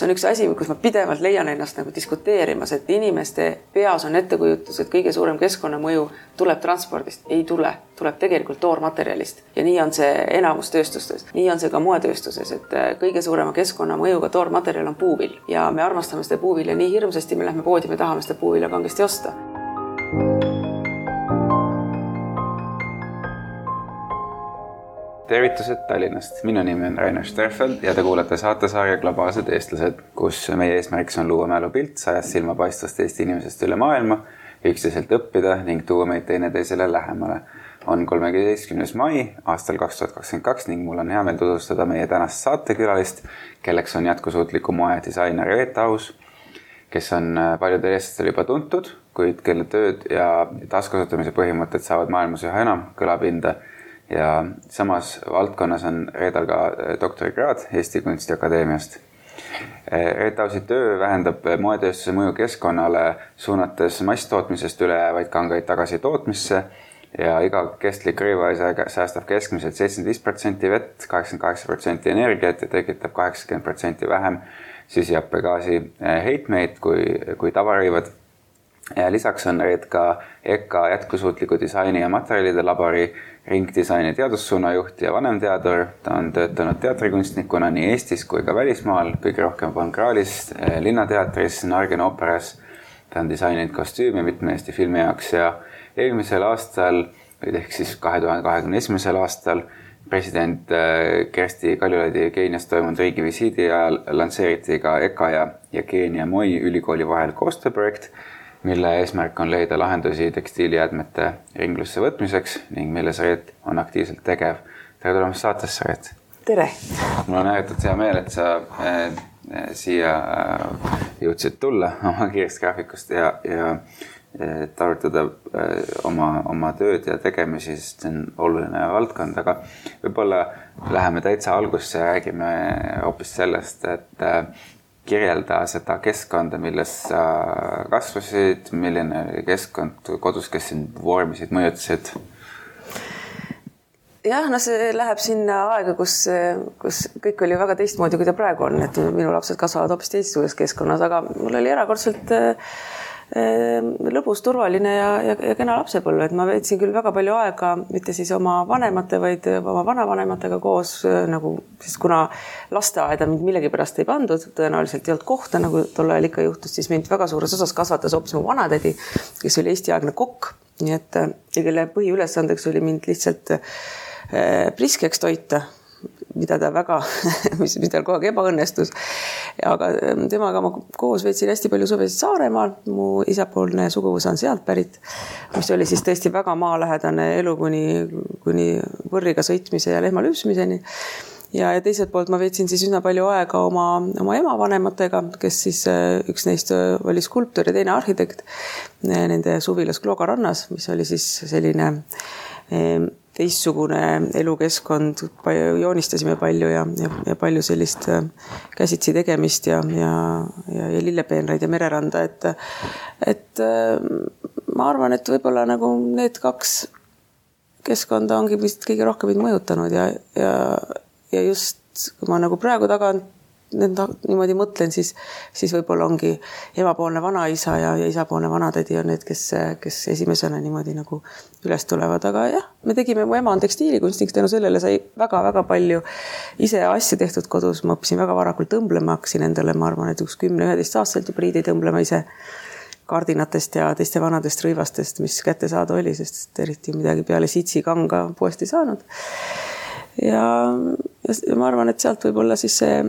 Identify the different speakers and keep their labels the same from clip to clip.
Speaker 1: see on üks asi, kus ma pidevalt leian ennast nagu diskuteerimas, et inimeste peas on ettekujutus, et kõige suurem keskkonnamõju tuleb transpordist. ei tule, tuleb tegelikult toormaterjalist ja nii on see enamus tööstustes. nii on see ka moetööstuses, et äh, kõige suurema keskkonnamõjuga toormaterjal on puuvill ja me armastame seda puuvilja nii hirmsasti, me lähme poodi, me tahame seda puuvilja kangesti osta
Speaker 2: tervitused Tallinnast, minu nimi on Rainer Sterfeld ja te kuulate saatesarja Globaalsed eestlased, kus meie eesmärgiks on luua mälupilt sajast silmapaistvast Eesti inimesest üle maailma, üksteiselt õppida ning tuua meid teineteisele lähemale. on kolmeteistkümnes mai aastal kaks tuhat kakskümmend kaks ning mul on hea meel tutvustada meie tänast saatekülalist, kelleks on jätkusuutliku moe disainer Reet Aus, kes on paljudele eestlastele juba tuntud, kuid kelle tööd ja taaskasutamise põhimõtted saavad maailmas üha enam kõlapinda ja samas valdkonnas on Reedal ka äh, doktorikraad Eesti Kunstiakadeemiast. Äh, Reet Ausi töö vähendab moetööstuse mõju keskkonnale, suunates masstootmisest üle jäävaid kangeid tagasi tootmisse ja iga kestlik rõivaisa säästab keskmiselt seitsekümmend viis protsenti vett, kaheksakümmend kaheksa protsenti energiat ja tekitab kaheksakümmend protsenti vähem süsihappegaasi äh, heitmeid kui, kui tavarõivad ja lisaks on Reet ka EKA jätkusuutliku disaini ja materjalide labori ringdisaini teadussuuna juht ja vanemteadur. ta on töötanud teatrikunstnikuna nii Eestis kui ka välismaal, kõige rohkem Von Krahlis, eh, Linnateatris, Nargen ooperas. ta on disaininud kostüüme mitme Eesti filmi jaoks ja eelmisel aastal, ehk siis kahe tuhande kahekümne esimesel aastal president eh, Kersti Kaljulaidi Keenias toimunud riigivisiidi ajal lansseeriti ka EKA ja, ja Keenia Moi ülikooli vahel koostööprojekt mille eesmärk on leida lahendusi tekstiilijäätmete ringlusse võtmiseks ning milles Reet on aktiivselt tegev. tere tulemast saatesse, Reet!
Speaker 1: tere!
Speaker 2: mul on ääretult hea meel, et sa äh, siia äh, jõudsid tulla oma kiirest graafikust ja, ja et arutada äh, oma, oma tööd ja tegemisi, sest see on oluline valdkond, aga võib-olla läheme täitsa algusse ja räägime hoopis sellest, et äh, kirjelda seda keskkonda, milles sa kasvasid, milline oli keskkond kodus, kes sind vormisid, mõjutasid?
Speaker 1: jah, no see läheb sinna aega, kus, kus kõik oli väga teistmoodi, kui ta praegu on, et minu lapsed kasvavad hoopis teistsuguses keskkonnas, aga mul oli erakordselt äh, lõbus, turvaline ja, ja, ja kena lapsepõlv, et ma veetsin küll väga palju aega mitte siis oma vanemate, vaid oma vanavanematega koos nagu, sest kuna lasteaeda mind millegipärast ei pandud, tõenäoliselt ei olnud kohta, nagu tol ajal ikka juhtus, siis mind väga suures osas kasvatas hoopis mu vanatädi, kes oli Eesti-aegne kokk, nii et ja kelle põhiülesandeks oli mind lihtsalt priskeks toita mida ta väga, mis, mis tal kogu aeg ebaõnnestus. aga ähm, temaga ma koos veetsin hästi palju suvesid Saaremaal, mu isapoolne suguvõs on sealt pärit, mis oli siis tõesti väga maalähedane elu kuni, kuni võrriga sõitmise ja lehma lüpsmiseni ja, ja teiselt poolt ma veetsin siis üsna palju aega oma, oma emavanematega, kes siis äh, üks neist äh, oli skulptor ja teine arhitekt nende suvilas Klooga rannas, mis oli siis selline teistsugune elukeskkond, joonistasime palju ja, ja, ja palju sellist äh, käsitsi tegemist ja, ja, ja, ja lillepeenraid ja mereranda, et, et äh, ma arvan, et võib-olla nagu need kaks keskkonda ongi vist kõige rohkem mind mõjutanud ja, ja, ja just kui ma nagu praegu tagant nõnda niimoodi mõtlen, siis, siis võib-olla ongi emapoolne vanaisa ja, ja isapoolne vanatädi on need, kes, kes esimesena niimoodi nagu üles tulevad, aga jah, me tegime, mu ema on tekstiilikunstnik, tänu sellele sai väga-väga palju ise asju tehtud kodus, ma õppisin väga varakult õmblema, hakkasin endale, ma arvan, et üks kümne-üheteistaastaselt juba riideid õmblema ise kardinatest ja teiste vanadest rõivastest, mis kätte saada oli, sest eriti midagi peale sitsi kanga poest ei saanud. ja, ja ma arvan, et sealt võib-olla siis see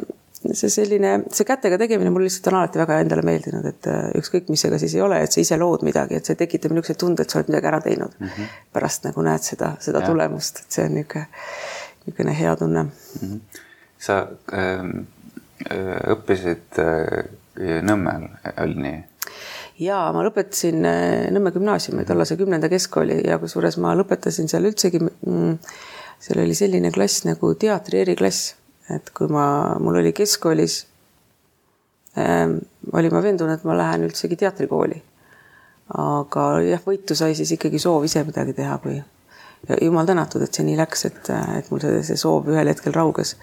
Speaker 1: see selline, see kätega tegemine mulle lihtsalt on alati väga endale meeldinud, et äh, ükskõik, mis see ka siis ei ole, et sa ise lood midagi, et see tekitab niisuguse tunde, et sa oled midagi ära teinud mm. -hmm. pärast nagu näed seda, seda ja. tulemust, et see on niisugune, niisugune hea tunne mm. -hmm.
Speaker 2: sa ähm, äh, õppisid äh, Nõmmel, oli nii?
Speaker 1: ja ma lõpetasin äh, Nõmme gümnaasiumi, tollase kümnenda keskkooli ja kusjuures ma lõpetasin seal üldsegi mm,. seal oli selline klass nagu teatri eriklass et kui ma, mul oli keskkoolis ähm,, olin ma veendunud, et ma lähen üldsegi teatrikooli. aga jah, võitu sai siis ikkagi soov ise midagi teha, kui, ja jumal tänatud, et see nii läks, et, et mul see, see soov ühel hetkel rauges.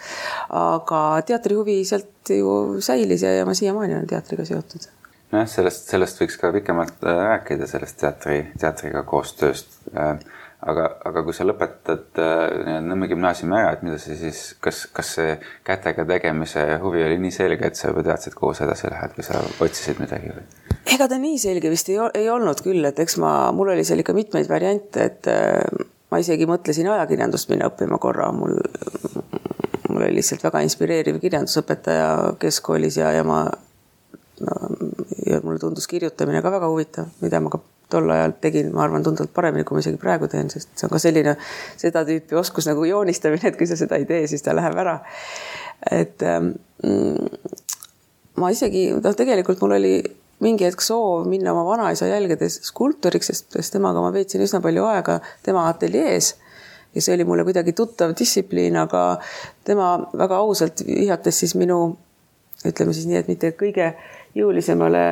Speaker 1: aga teatrihuvi sealt ju säilis ja, ja ma siiamaani olen teatriga seotud.
Speaker 2: nojah, sellest, sellest võiks ka pikemalt äh, rääkida, sellest teatri, teatriga koostööst. Äh, aga, aga kui sa lõpetad äh, Nõmme gümnaasiumi ära, et mida sa siis, kas, kas see kätega tegemise huvi oli nii selge, et sa juba teadsid, kuhu sa edasi lähed või sa otsisid midagi või?
Speaker 1: ega ta nii selge vist ei, ei olnud küll, et eks ma, mul oli seal ikka mitmeid variante, et ma isegi mõtlesin ajakirjandust minna õppima korra, mul, mul oli lihtsalt väga inspireeriv kirjandusõpetaja keskkoolis ja, ja ma no, ja mulle tundus kirjutamine ka väga huvitav, mida ma ka tol ajal tegin, ma arvan, tunduvalt paremini, kui ma isegi praegu teen, sest see on ka selline seda tüüpi oskus nagu joonistamine, et kui sa seda ei tee, siis ta läheb ära. et ähm, ma isegi, noh, tegelikult mul oli mingi hetk soov minna oma vanaisa jälgedes skulptoriks, sest temaga ma veetsin üsna palju aega tema ateljees ja see oli mulle kuidagi tuttav distsipliin, aga tema väga ausalt vihjates siis minu, ütleme siis nii, et mitte kõige jõulisemale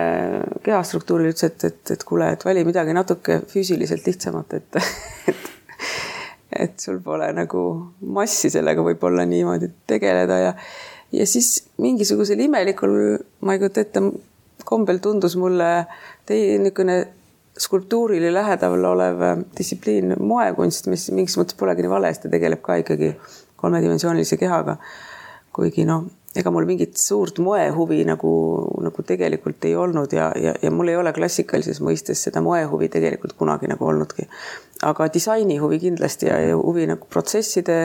Speaker 1: kehastruktuurile ütles, et, et, et kuule, et vali midagi natuke füüsiliselt lihtsamat, et, et et sul pole nagu massi sellega võib-olla niimoodi tegeleda ja ja siis mingisugusel imelikul, ma ei kujuta ette, kombel tundus mulle teie niisugune skulptuurile lähedal olev distsipliin moekunst, mis mingis mõttes polegi nii vale, sest ta tegeleb ka ikkagi kolmedimensioonilise kehaga. kuigi noh, ega mul mingit suurt moehuvi nagu, nagu tegelikult ei olnud ja, ja, ja mul ei ole klassikalises mõistes seda moehuvi tegelikult kunagi nagu olnudki. aga disainihuvi kindlasti ja, ja huvi nagu protsesside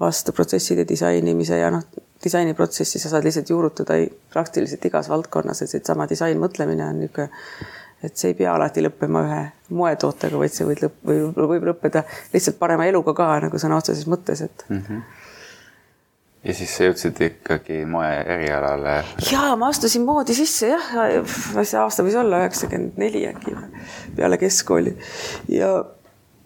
Speaker 1: vastu, protsesside disainimise ja noh, disainiprotsessi sa saad lihtsalt juurutada praktiliselt igas valdkonnas, et seesama disainmõtlemine on niisugune, et see ei pea alati lõppema ühe moetootega, vaid see võib lõpp, või võib lõppeda lihtsalt parema eluga ka nagu sõna otseses mõttes, et mm. -hmm
Speaker 2: ja siis sa jõudsid ikkagi moe erialale?
Speaker 1: ja ma astusin moodi sisse jah, see aasta võis olla üheksakümmend neli äkki peale keskkooli ja,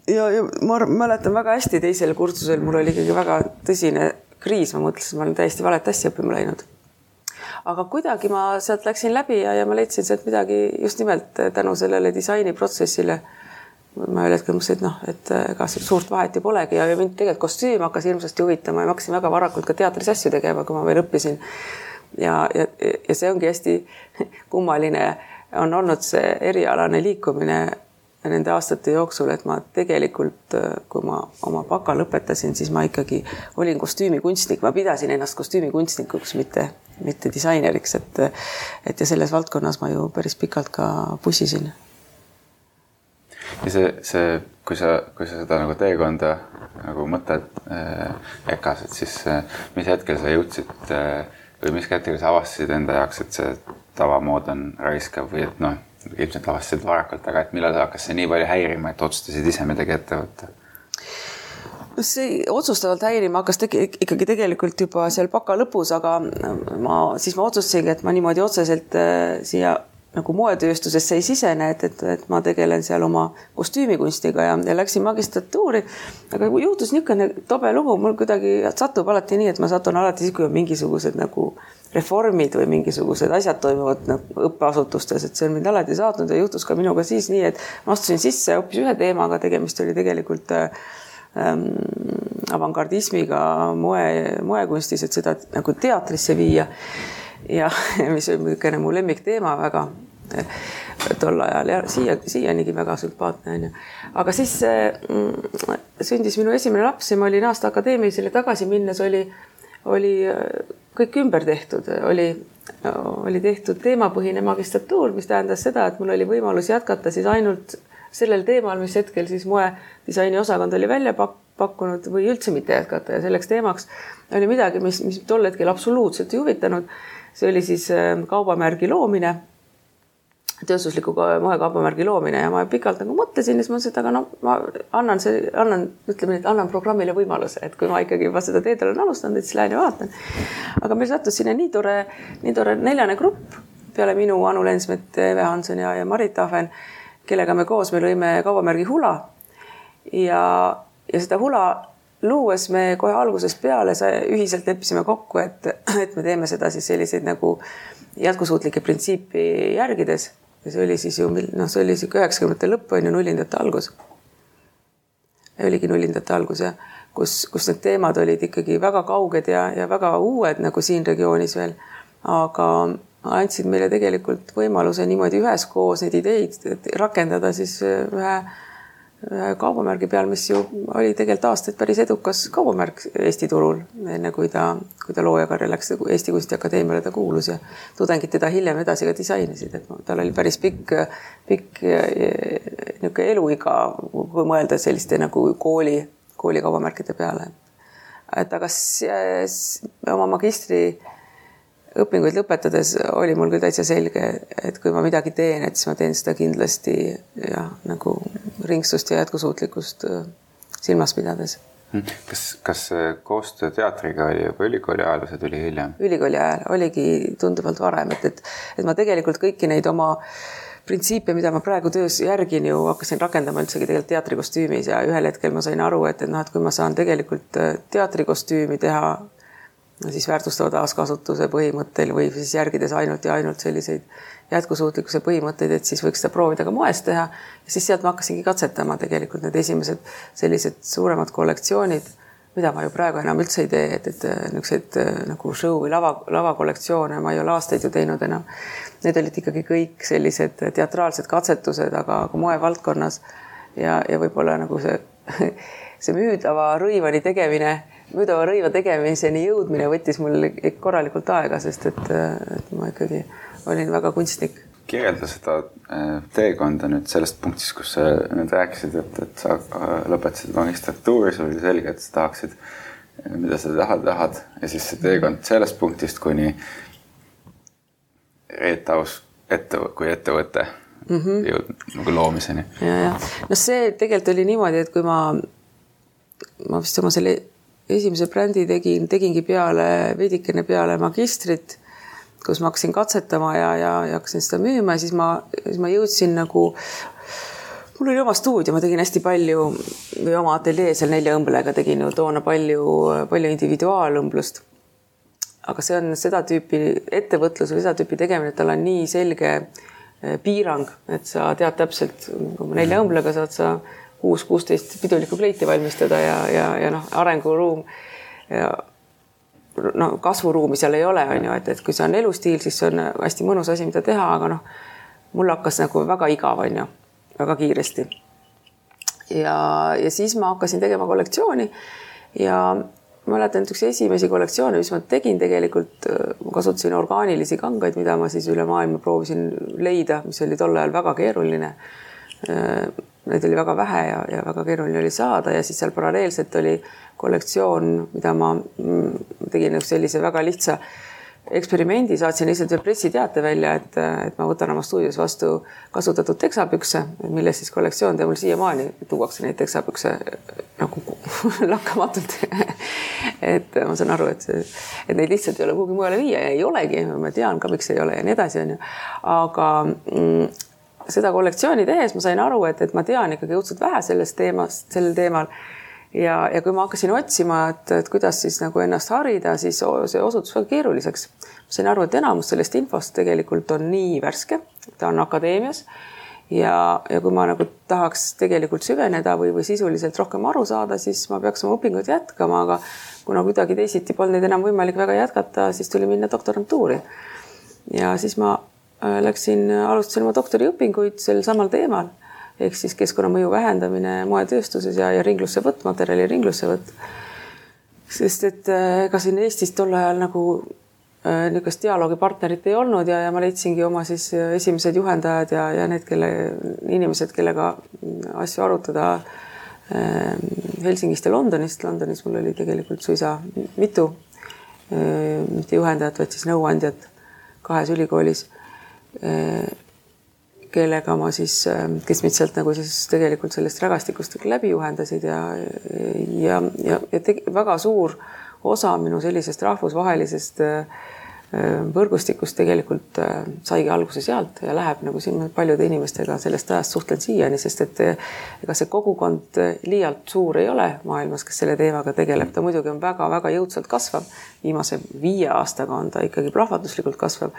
Speaker 1: ja, ja ma mäletan väga hästi teisel kursusel mul oli ikkagi väga tõsine kriis, ma mõtlesin, ma olen täiesti valet asja õppima läinud. aga kuidagi ma sealt läksin läbi ja, ja ma leidsin sealt midagi just nimelt tänu sellele disainiprotsessile. Ma ühel hetkel mõtlesin, et noh, et ega suurt vahet ju polegi ja mind tegelikult kostüüm hakkas hirmsasti huvitama ja ma hakkasin väga varakult ka teatris asju tegema, kui ma veel õppisin. ja, ja, ja see ongi hästi kummaline on olnud see erialane liikumine nende aastate jooksul, et ma tegelikult, kui ma oma baka lõpetasin, siis ma ikkagi olin kostüümikunstnik, ma pidasin ennast kostüümikunstnikuks, mitte, mitte disaineriks, et et ja selles valdkonnas ma ju päris pikalt ka pussisin.
Speaker 2: Ja see, see, kui sa, kui sa seda nagu teekonda nagu mõtled äh, EKA-s, et siis äh, mis hetkel sa jõudsid äh, või mis hetkel sa avastasid enda jaoks, et see tavamood on raiskav või et noh ilmselt avastasid varakult, aga et millal hakkas see nii palju häirima, et otsustasid ise midagi ette võtta?
Speaker 1: no see otsustavalt häirima hakkas tegi, ikkagi tegelikult juba seal baka lõpus, aga ma siis ma otsustasingi, et ma niimoodi otseselt äh, siia nagu moetööstusesse ei sisene, et, et, et ma tegelen seal oma kostüümikunstiga ja, ja läksin magistratuuri. aga juhtus niisugune tobe lugu, mul kuidagi satub alati nii, et ma satun alati siis, kui on mingisugused nagu reformid või mingisugused asjad toimuvad nagu õppeasutustes, et see on mind alati saatnud ja juhtus ka minuga siis nii, et ma astusin sisse hoopis ühe teemaga, tegemist oli tegelikult ähm, avangardismiga moe, moekunstis, et seda nagu teatrisse viia. ja mis oli niisugune mu lemmikteema väga tol ajal ja siia, siianigi väga sümpaatne onju. aga siis äh, sündis minu esimene laps ja ma olin aasta akadeemilisele tagasi minnes oli, oli kõik ümber tehtud, oli, oli tehtud teemapõhine magistratuur, mis tähendas seda, et mul oli võimalus jätkata siis ainult sellel teemal, mis hetkel siis moedisaini osakond oli välja pak pakkunud või üldse mitte jätkata ja selleks teemaks oli midagi, mis, mis tol hetkel absoluutselt ei huvitanud. see oli siis äh, kaubamärgi loomine tööstusliku moekaubamärgi loomine ja ma pikalt nagu mõtlesin ja siis mõtlesin, et aga no ma annan see, annan, ütleme nii, et annan programmile võimaluse, et kui ma ikkagi juba seda teed olen alustanud, et siis lähen ja vaatan. aga meil sattus sinna nii tore, nii tore neljane grupp peale minu Anu Lensmet, Eve Hanson ja, ja Marit Ahven, kellega me koos, me lõime kaubamärgi Hula. ja, ja seda Hula luues me kohe algusest peale ühiselt leppisime kokku, et, et me teeme seda siis selliseid nagu jätkusuutlikke printsiipi järgides ja see oli siis ju, noh, see oli sihuke üheksakümnendate lõpp on ju, nullindate algus. oligi nullindate algus ja kus, kus need teemad olid ikkagi väga kauged ja, ja väga uued nagu siin regioonis veel. aga andsid meile tegelikult võimaluse niimoodi üheskoos neid ideid rakendada siis ühe ühe kaubamärgi peal, mis ju oli tegelikult aastaid päris edukas kaubamärk Eesti turul, enne kui ta, kui ta loojakarja läks Eesti Kunstiakadeemiale, ta kuulus ja tudengid teda hiljem edasi ka disainisid, et tal oli päris pikk, pikk niisugune eluiga, kui mõelda selliste nagu kooli, koolikaubamärkide peale. et aga oma magistri õpinguid lõpetades oli mul küll täitsa selge, et kui ma midagi teen, et siis ma teen seda kindlasti jah, nagu ringsust ja jätkusuutlikkust äh, silmas pidades.
Speaker 2: Hmm. kas, kas koostöö teatriga oli juba ülikooli ajal või see tuli hiljem?
Speaker 1: ülikooli ajal oligi tunduvalt varem, et, et, et ma tegelikult kõiki neid oma printsiipe, mida ma praegu töös järgin ju, hakkasin rakendama üldsegi tegelikult teatrikostüümis ja ühel hetkel ma sain aru, et, et noh, et kui ma saan tegelikult äh, teatrikostüümi teha siis väärtustava taaskasutuse põhimõttel või siis järgides ainult ja ainult selliseid jätkusuutlikkuse põhimõtteid, et siis võiks seda proovida ka moes teha. ja siis sealt ma hakkasingi katsetama tegelikult need esimesed sellised suuremad kollektsioonid, mida ma ju praegu enam üldse ei tee, et, et niisuguseid äh, nagu show või lava, lavakollektsioone ma ei ole aastaid ju teinud enam. Need olid ikkagi kõik sellised teatraalsed katsetused, aga, aga moevaldkonnas ja, ja võib-olla nagu see, see müüdava rõivani tegemine müüdava rõiva tegemiseni jõudmine võttis mul korralikult aega, sest et, et ma ikkagi olin väga kunstnik.
Speaker 2: kirjelda seda äh, teekonda nüüd sellest punktist, kus sa nüüd rääkisid, et, et sa äh, lõpetasid magistratuuri, sul oli selge, et sa tahaksid, äh, mida sa tahad, tahad ja siis see teekond sellest punktist kuni Reetaus ette, kui ettevõte mm -hmm. jõudnud nagu loomiseni.
Speaker 1: ja, ja noh, see tegelikult oli niimoodi, et kui ma, ma vist oma selle esimese brändi tegin, tegingi peale, veidikene peale magistrit, kus ma hakkasin katsetama ja, ja, ja hakkasin seda müüma ja siis ma, siis ma jõudsin nagu mul oli oma stuudio, ma tegin hästi palju või oma ateljee seal nelja õmblega tegin ju toona palju, palju individuaalõmblust. aga see on seda tüüpi ettevõtlus või seda tüüpi tegemine, et tal on nii selge eh, piirang, et sa tead täpselt, nelja õmblega saad sa kuus, kuusteist pidulikku kleiti valmistada ja, ja, ja noh, arenguruum ja no kasvuruumi seal ei ole, on ju, et, et kui see on elustiil, siis see on hästi mõnus asi, mida teha, aga noh, mul hakkas nagu väga igav, on ju, väga kiiresti. ja, ja siis ma hakkasin tegema kollektsiooni ja mäletan, et üks esimesi kollektsioone, mis ma tegin tegelikult, ma kasutasin orgaanilisi kangaid, mida ma siis üle maailma proovisin leida, mis oli tol ajal väga keeruline neid oli väga vähe ja, ja väga keeruline oli saada ja siis seal paralleelselt oli kollektsioon, mida ma mm, tegin üks sellise väga lihtsa eksperimendi, saatsin lihtsalt ühe pressiteate välja, et, et ma võtan oma stuudios vastu kasutatud teksapükse, millest siis kollektsioon teeb mul siiamaani, tuuakse neid teksapükse nagu lakkamatult et ma saan aru, et see, et neid lihtsalt ei ole kuhugi mujale viia ja ei olegi, ma tean ka, miks ei ole ja nii edasi, onju. aga mm, seda kollektsiooni tehes ma sain aru, et, et ma tean ikkagi õudselt vähe sellest teemast, sellel teemal. ja, ja kui ma hakkasin otsima, et, et kuidas siis nagu ennast harida, siis see osutus väga keeruliseks. ma sain aru, et enamus sellest infost tegelikult on nii värske, ta on akadeemias ja, ja kui ma nagu tahaks tegelikult süveneda või, või sisuliselt rohkem aru saada, siis ma peaks oma õpinguid jätkama, aga kuna kuidagi teisiti polnud neid enam võimalik väga jätkata, siis tuli minna doktorantuuri. ja siis ma läksin, alustasin oma doktoriõpinguid sel samal teemal ehk siis keskkonnamõju vähendamine moetööstuses ja, ja ringlussevõtt, materjali ringlussevõtt. sest et äh, ega siin Eestis tol ajal nagu äh, niisugust dialoogipartnerit ei olnud ja, ja ma leidsingi oma siis esimesed juhendajad ja, ja need, kelle inimesed, kellega asju arutada Helsingist ja Londonist. Londonis mul oli tegelikult suisa mitu, mitte juhendajat, vaid siis nõuandjat kahes ülikoolis Äh, kellega ma siis, äh, kes mind sealt nagu siis tegelikult sellest rägastikust läbi juhendasid ja, ja, ja, ja tegi, väga suur osa minu sellisest rahvusvahelisest äh, võrgustikust tegelikult saigi alguse sealt ja läheb nagu siin paljude inimestega sellest ajast suhtlen siiani, sest et ega see kogukond liialt suur ei ole maailmas, kes selle teemaga tegeleb, ta muidugi on väga-väga jõudsalt kasvav. viimase viie aastaga on ta ikkagi plahvatuslikult kasvav.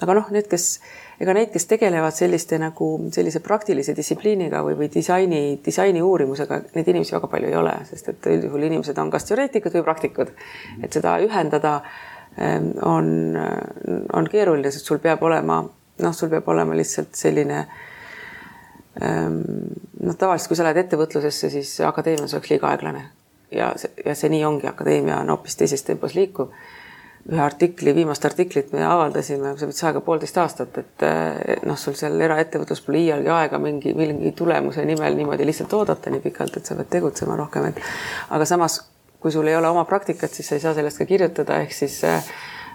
Speaker 1: aga noh, need, kes ega neid, kes tegelevad selliste nagu sellise praktilise distsipliiniga või, või disaini, disaini uurimusega, neid inimesi väga palju ei ole, sest et üldjuhul inimesed on kas teoreetikud või praktikud. et seda ühendada on, on keeruline, sest sul peab olema, noh, sul peab olema lihtsalt selline noh, tavaliselt, kui sa lähed ettevõtlusesse, siis akadeemias oleks liiga aeglane. Ja ja see nii ongi, akadeemia on hoopis teises tempos liikuv. Ühe artikli, viimast artiklit me avaldasime, see võttis aega poolteist aastat, et noh, sul seal eraettevõtlus pole iialgi aega mingi, mingi tulemuse nimel niimoodi lihtsalt oodata nii pikalt, et sa pead tegutsema rohkem, et aga samas, kui sul ei ole oma praktikat, siis sa ei saa sellest ka kirjutada, ehk siis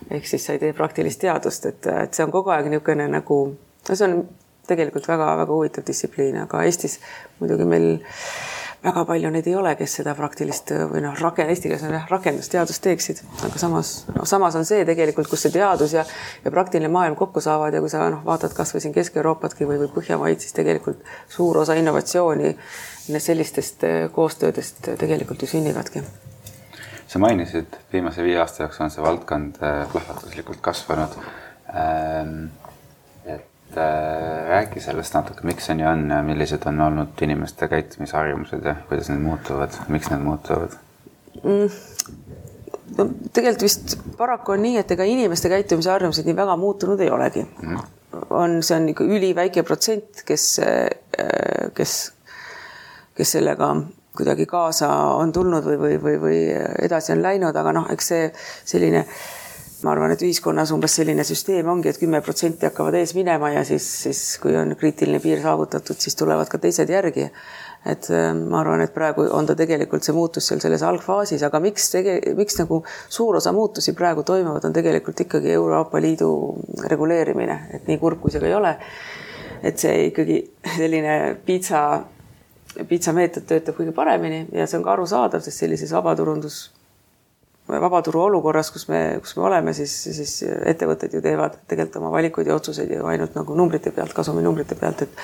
Speaker 1: ehk siis sa ei tee praktilist teadust, et, et see on kogu aeg niisugune nagu, no see on tegelikult väga-väga huvitav distsipliin, aga Eestis muidugi meil väga palju neid ei ole, kes seda praktilist või noh, rakend, eesti keeles on jah, rakendusteadust teeksid, aga samas, noh, samas on see tegelikult, kus see teadus ja, ja praktiline maailm kokku saavad ja kui sa noh, vaatad kasvõi siin Kesk-Euroopatki või, või Põhjamaid, siis tegelikult suur osa innovatsiooni sellistest eh, koostöödest tegelikult ju sünnivadki.
Speaker 2: Sa mainisid, viimase viie aasta jooksul on see valdkond eh, plahvatuslikult kasvanud ähm et äh, räägi sellest natuke, miks see nii on ja millised on olnud inimeste käitumisharjumused ja kuidas need muutuvad, miks need muutuvad mm.?
Speaker 1: no tegelikult vist paraku on nii, et ega inimeste käitumisharjumused nii väga muutunud ei olegi mm.. on, see on ikka üliväike protsent, kes, äh, kes, kes sellega kuidagi kaasa on tulnud või, või, või, või edasi on läinud, aga noh, eks see selline ma arvan, et ühiskonnas umbes selline süsteem ongi et, et kümme protsenti hakkavad ees minema ja siis, siis kui on kriitiline piir saavutatud, siis tulevad ka teised järgi. et äh, ma arvan, et praegu on ta tegelikult see muutus seal selles algfaasis, aga miks tege-, miks nagu suur osa muutusi praegu toimuvad, on tegelikult ikkagi Euroopa Liidu reguleerimine, et nii kurb, kui see ka ei ole. et see ikkagi selline piitsa, piitsameetod töötab kõige paremini ja see on ka arusaadav, sest sellises vabaturundus vabaturu olukorras, kus me, kus me oleme, siis, siis ettevõtted ju teevad tegelikult oma valikuid ja otsuseid ju ainult nagu numbrite pealt, kasuminumbrite pealt, et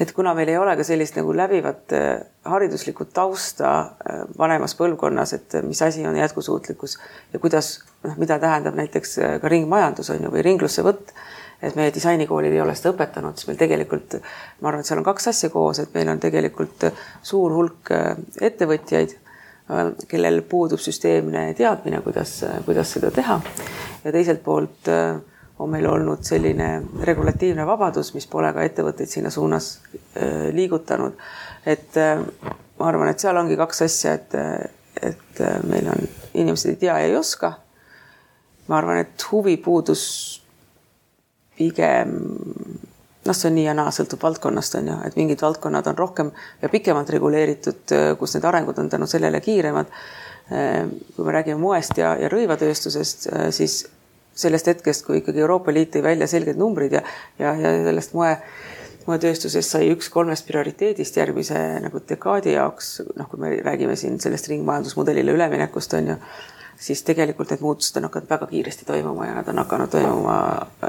Speaker 1: et kuna meil ei ole ka sellist nagu läbivat äh, hariduslikku tausta äh, vanemas põlvkonnas, et mis asi on jätkusuutlikkus ja kuidas, noh, mida tähendab näiteks ka ringmajandus on ju või ringlussevõtt et meie disainikoolid ei ole seda õpetanud, siis meil tegelikult, ma arvan, et seal on kaks asja koos, et meil on tegelikult suur hulk ettevõtjaid Äh, kellel puudub süsteemne teadmine, kuidas, kuidas seda teha. ja teiselt poolt äh, on meil olnud selline regulatiivne vabadus, mis pole ka ettevõtteid sinna suunas äh, liigutanud. et ma arvan, et seal ongi kaks asja, et, et meil on, inimesed ei tea ja ei oska. ma arvan, et huvi puudus pigem noh, see on nii ja naa, sõltub valdkonnast on ju, et mingid valdkonnad on rohkem ja pikemalt reguleeritud, kus need arengud on tänu sellele kiiremad. kui me räägime moest ja, ja rõivatööstusest, siis sellest hetkest, kui ikkagi Euroopa Liit tõi välja selged numbrid ja, ja, ja sellest moe moetööstusest sai üks kolmest prioriteedist järgmise nagu dekaadi jaoks, noh, kui me räägime siin sellest ringmajandusmudelile üleminekust on ju, siis tegelikult need muutused on hakanud väga kiiresti toimuma ja nad on hakanud toimuma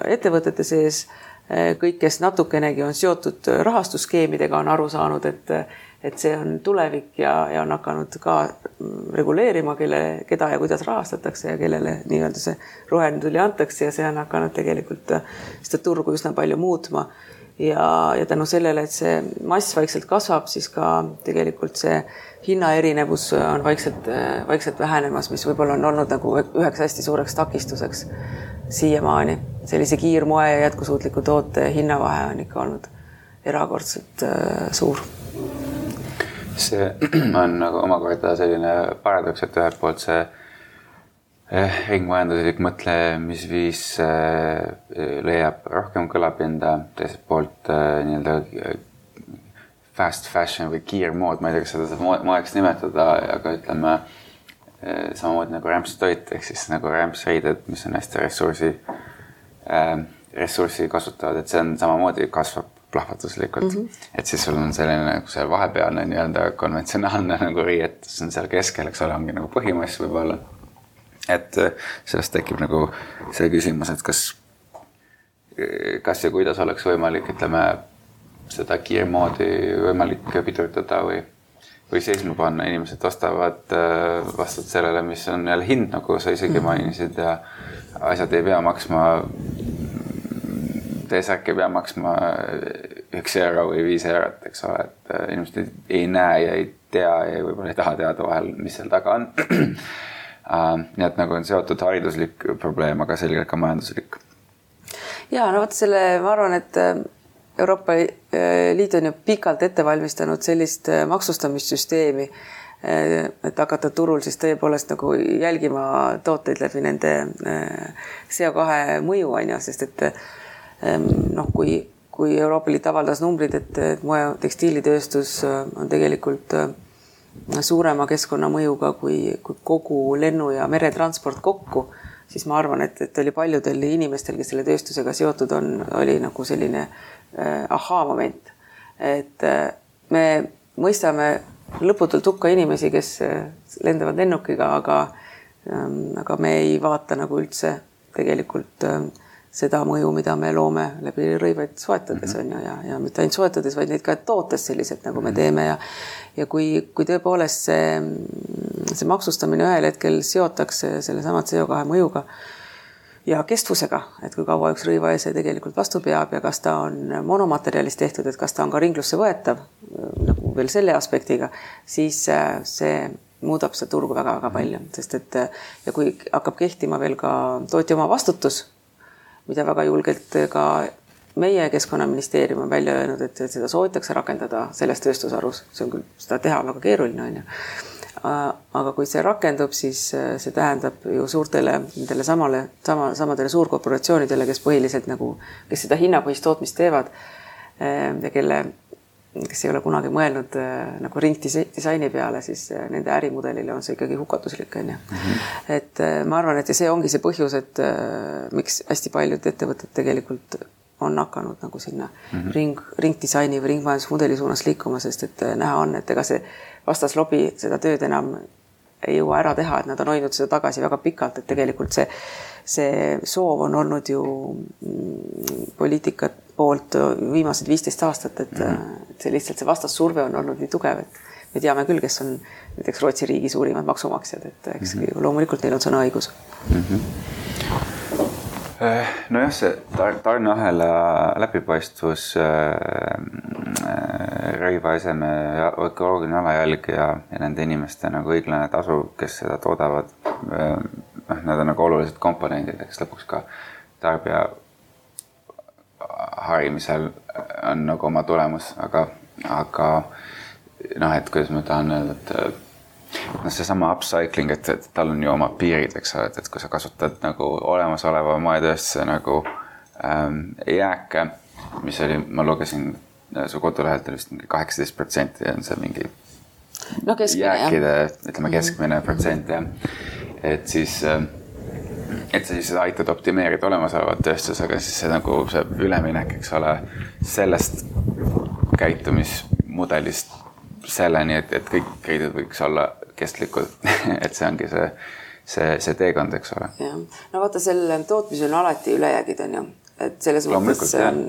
Speaker 1: ettevõtete sees Eh, kõik, kes natukenegi on seotud rahastusskeemidega, on aru saanud, et, et see on tulevik ja, ja on hakanud ka reguleerima, kelle, keda ja kuidas rahastatakse ja kellele nii-öelda see roheline tuli antakse ja see on hakanud tegelikult seda turgu üsna palju muutma. Ja, ja tänu sellele, et see mass vaikselt kasvab, siis ka tegelikult see hinnaerinevus on vaikselt, vaikselt vähenemas, mis võib-olla on olnud nagu üheks hästi suureks takistuseks siiamaani sellise kiirmoe ja jätkusuutliku toote hinnavahe on ikka olnud erakordselt äh, suur.
Speaker 2: see on nagu omakorda selline paradoks, et ühelt poolt see eh, ringmajanduslik mõtlemisviis eh, leiab rohkem kõlapinda, teiselt poolt eh, nii-öelda fast fashion või kiirmood, ma ei tea, kas seda saab moeks nimetada, aga ütleme samamoodi nagu rämpstoit ehk siis nagu rämpsriided, mis on hästi ressursi äh, ressurssi kasutavad, et see on samamoodi kasvab plahvatuslikult mm. -hmm. et siis sul on selline nagu seal vahepealne nii-öelda konventsionaalne nagu riietus on seal keskel, eks ole, ongi nagu põhimass võib-olla. Et sellest tekib nagu see küsimus, et kas, kas ja kuidas oleks võimalik, ütleme, seda kiirmoodi võimalik pidurdada või, või seisma panna, inimesed ostavad vastavalt sellele, mis on jälle hind, nagu sa isegi mhm. mainisid ja asjad ei pea maksma T-särk ei pea maksma üks euro või viis eurot, eks ole, et äh, inimesed ei, näe ja ei tea ja võib-olla ei taha teada vahel, mis seal taga on. nii et nagu on seotud hariduslik probleem, aga selgelt ka majanduslik.
Speaker 1: ja no vot selle, ma arvan, et äh, Euroopa Liit on ju pikalt ette valmistanud sellist maksustamissüsteemi, et hakata turul siis tõepoolest nagu jälgima tooteid läbi nende CO2 mõju on ju, sest et Ehm, noh, kui, kui Euroopa Liit avaldas numbrid, et, et moe tekstiilitööstus äh, on tegelikult äh, suurema keskkonnamõjuga kui, kui kogu lennu- ja meretransport kokku, siis ma arvan, et, et oli paljudel inimestel, kes selle tööstusega seotud on, oli nagu selline äh, ahhaa-moment. et äh, me mõistame lõputult hukka inimesi, kes äh, lendavad lennukiga, aga ähm,, aga me ei vaata nagu üldse tegelikult äh, seda mõju, mida me loome läbi rõivaid soetades -hmm. on ju, ja, ja mitte ainult soetades, vaid neid ka tootes selliselt, nagu me mhm. teeme ja ja kui, kui tõepoolest see, see maksustamine ühel hetkel seotakse sellesama CO2 mõjuga ja kestvusega, et kui kaua üks rõivaese tegelikult vastu peab ja kas ta on monomaterjalist tehtud, et kas ta on ka ringlusse võetav nagu veel selle aspektiga, siis äh, see muudab seda turgu väga-väga palju, sest et ja kui hakkab kehtima veel ka tootja oma vastutus mida väga julgelt ka meie Keskkonnaministeerium on välja öelnud, et seda soovitakse rakendada selles tööstusharus, see on küll, seda teha väga keeruline, on ju. aga kui see rakendub, siis see tähendab ju suurtele nendele samale, sama, samadele suurkorporatsioonidele, kes põhiliselt nagu, kes seda hinnapõhist tootmist teevad ja kelle kes ei ole kunagi mõelnud äh, nagu ringdisaini peale, siis äh, nende ärimudelile on see ikkagi hukatuslik, on ju. Mhm. et äh, ma arvan, et ja see ongi see põhjus, et miks hästi paljud ettevõtted tegelikult on hakanud nagu sinna mm -hmm. ring, ringdisaini või ringmajandusmudeli suunas liikuma, sest et näha on, et ega see vastaslobi seda tööd enam ei jõua ära teha, et nad on hoidnud seda tagasi väga pikalt, et tegelikult see, see soov on olnud ju mm, poliitikat poolt viimased viisteist aastat, et mm, -hmm. et see lihtsalt see vastassurve on olnud nii tugev, et me teame küll, kes on näiteks Rootsi riigi suurimad maksumaksjad, et eks mm -hmm. loomulikult neil on sõnaõigus mm. -hmm
Speaker 2: nojah, see tar tarneahela läbipaistvus äh,, rõivaeseme ja ökoloogiline alajälg ja, ja nende inimeste nagu õiglane tasu, kes seda toodavad äh,. noh, need on nagu olulised komponendid, eks lõpuks ka tarbija harimisel on nagu oma tulemus, aga, aga noh, et kuidas ma tahan öelda, et noh, seesama upcycling, et, et tal on ju omad piirid, eks ole, et, et kui sa kasutad nagu olemasoleva moetööstuse nagu ähm, jääke, mis oli, ma lugesin äh, su kodulehelt oli vist mingi kaheksateist protsenti on see mingi
Speaker 1: no, keskmine,
Speaker 2: jääkide, ütleme keskmine mm -hmm. protsent jah, et siis äh, et sa siis aitad optimeerida olemasolevat tööstusega, siis see nagu see üleminek, eks ole, sellest käitumismudelist selleni, et, et kõik riided võiks olla kestlikud. Et see ongi see, see, see teekond, eks ole.
Speaker 1: jah, no vaata, sel tootmisel on alati ülejäägid, on ju, et selles mõttes on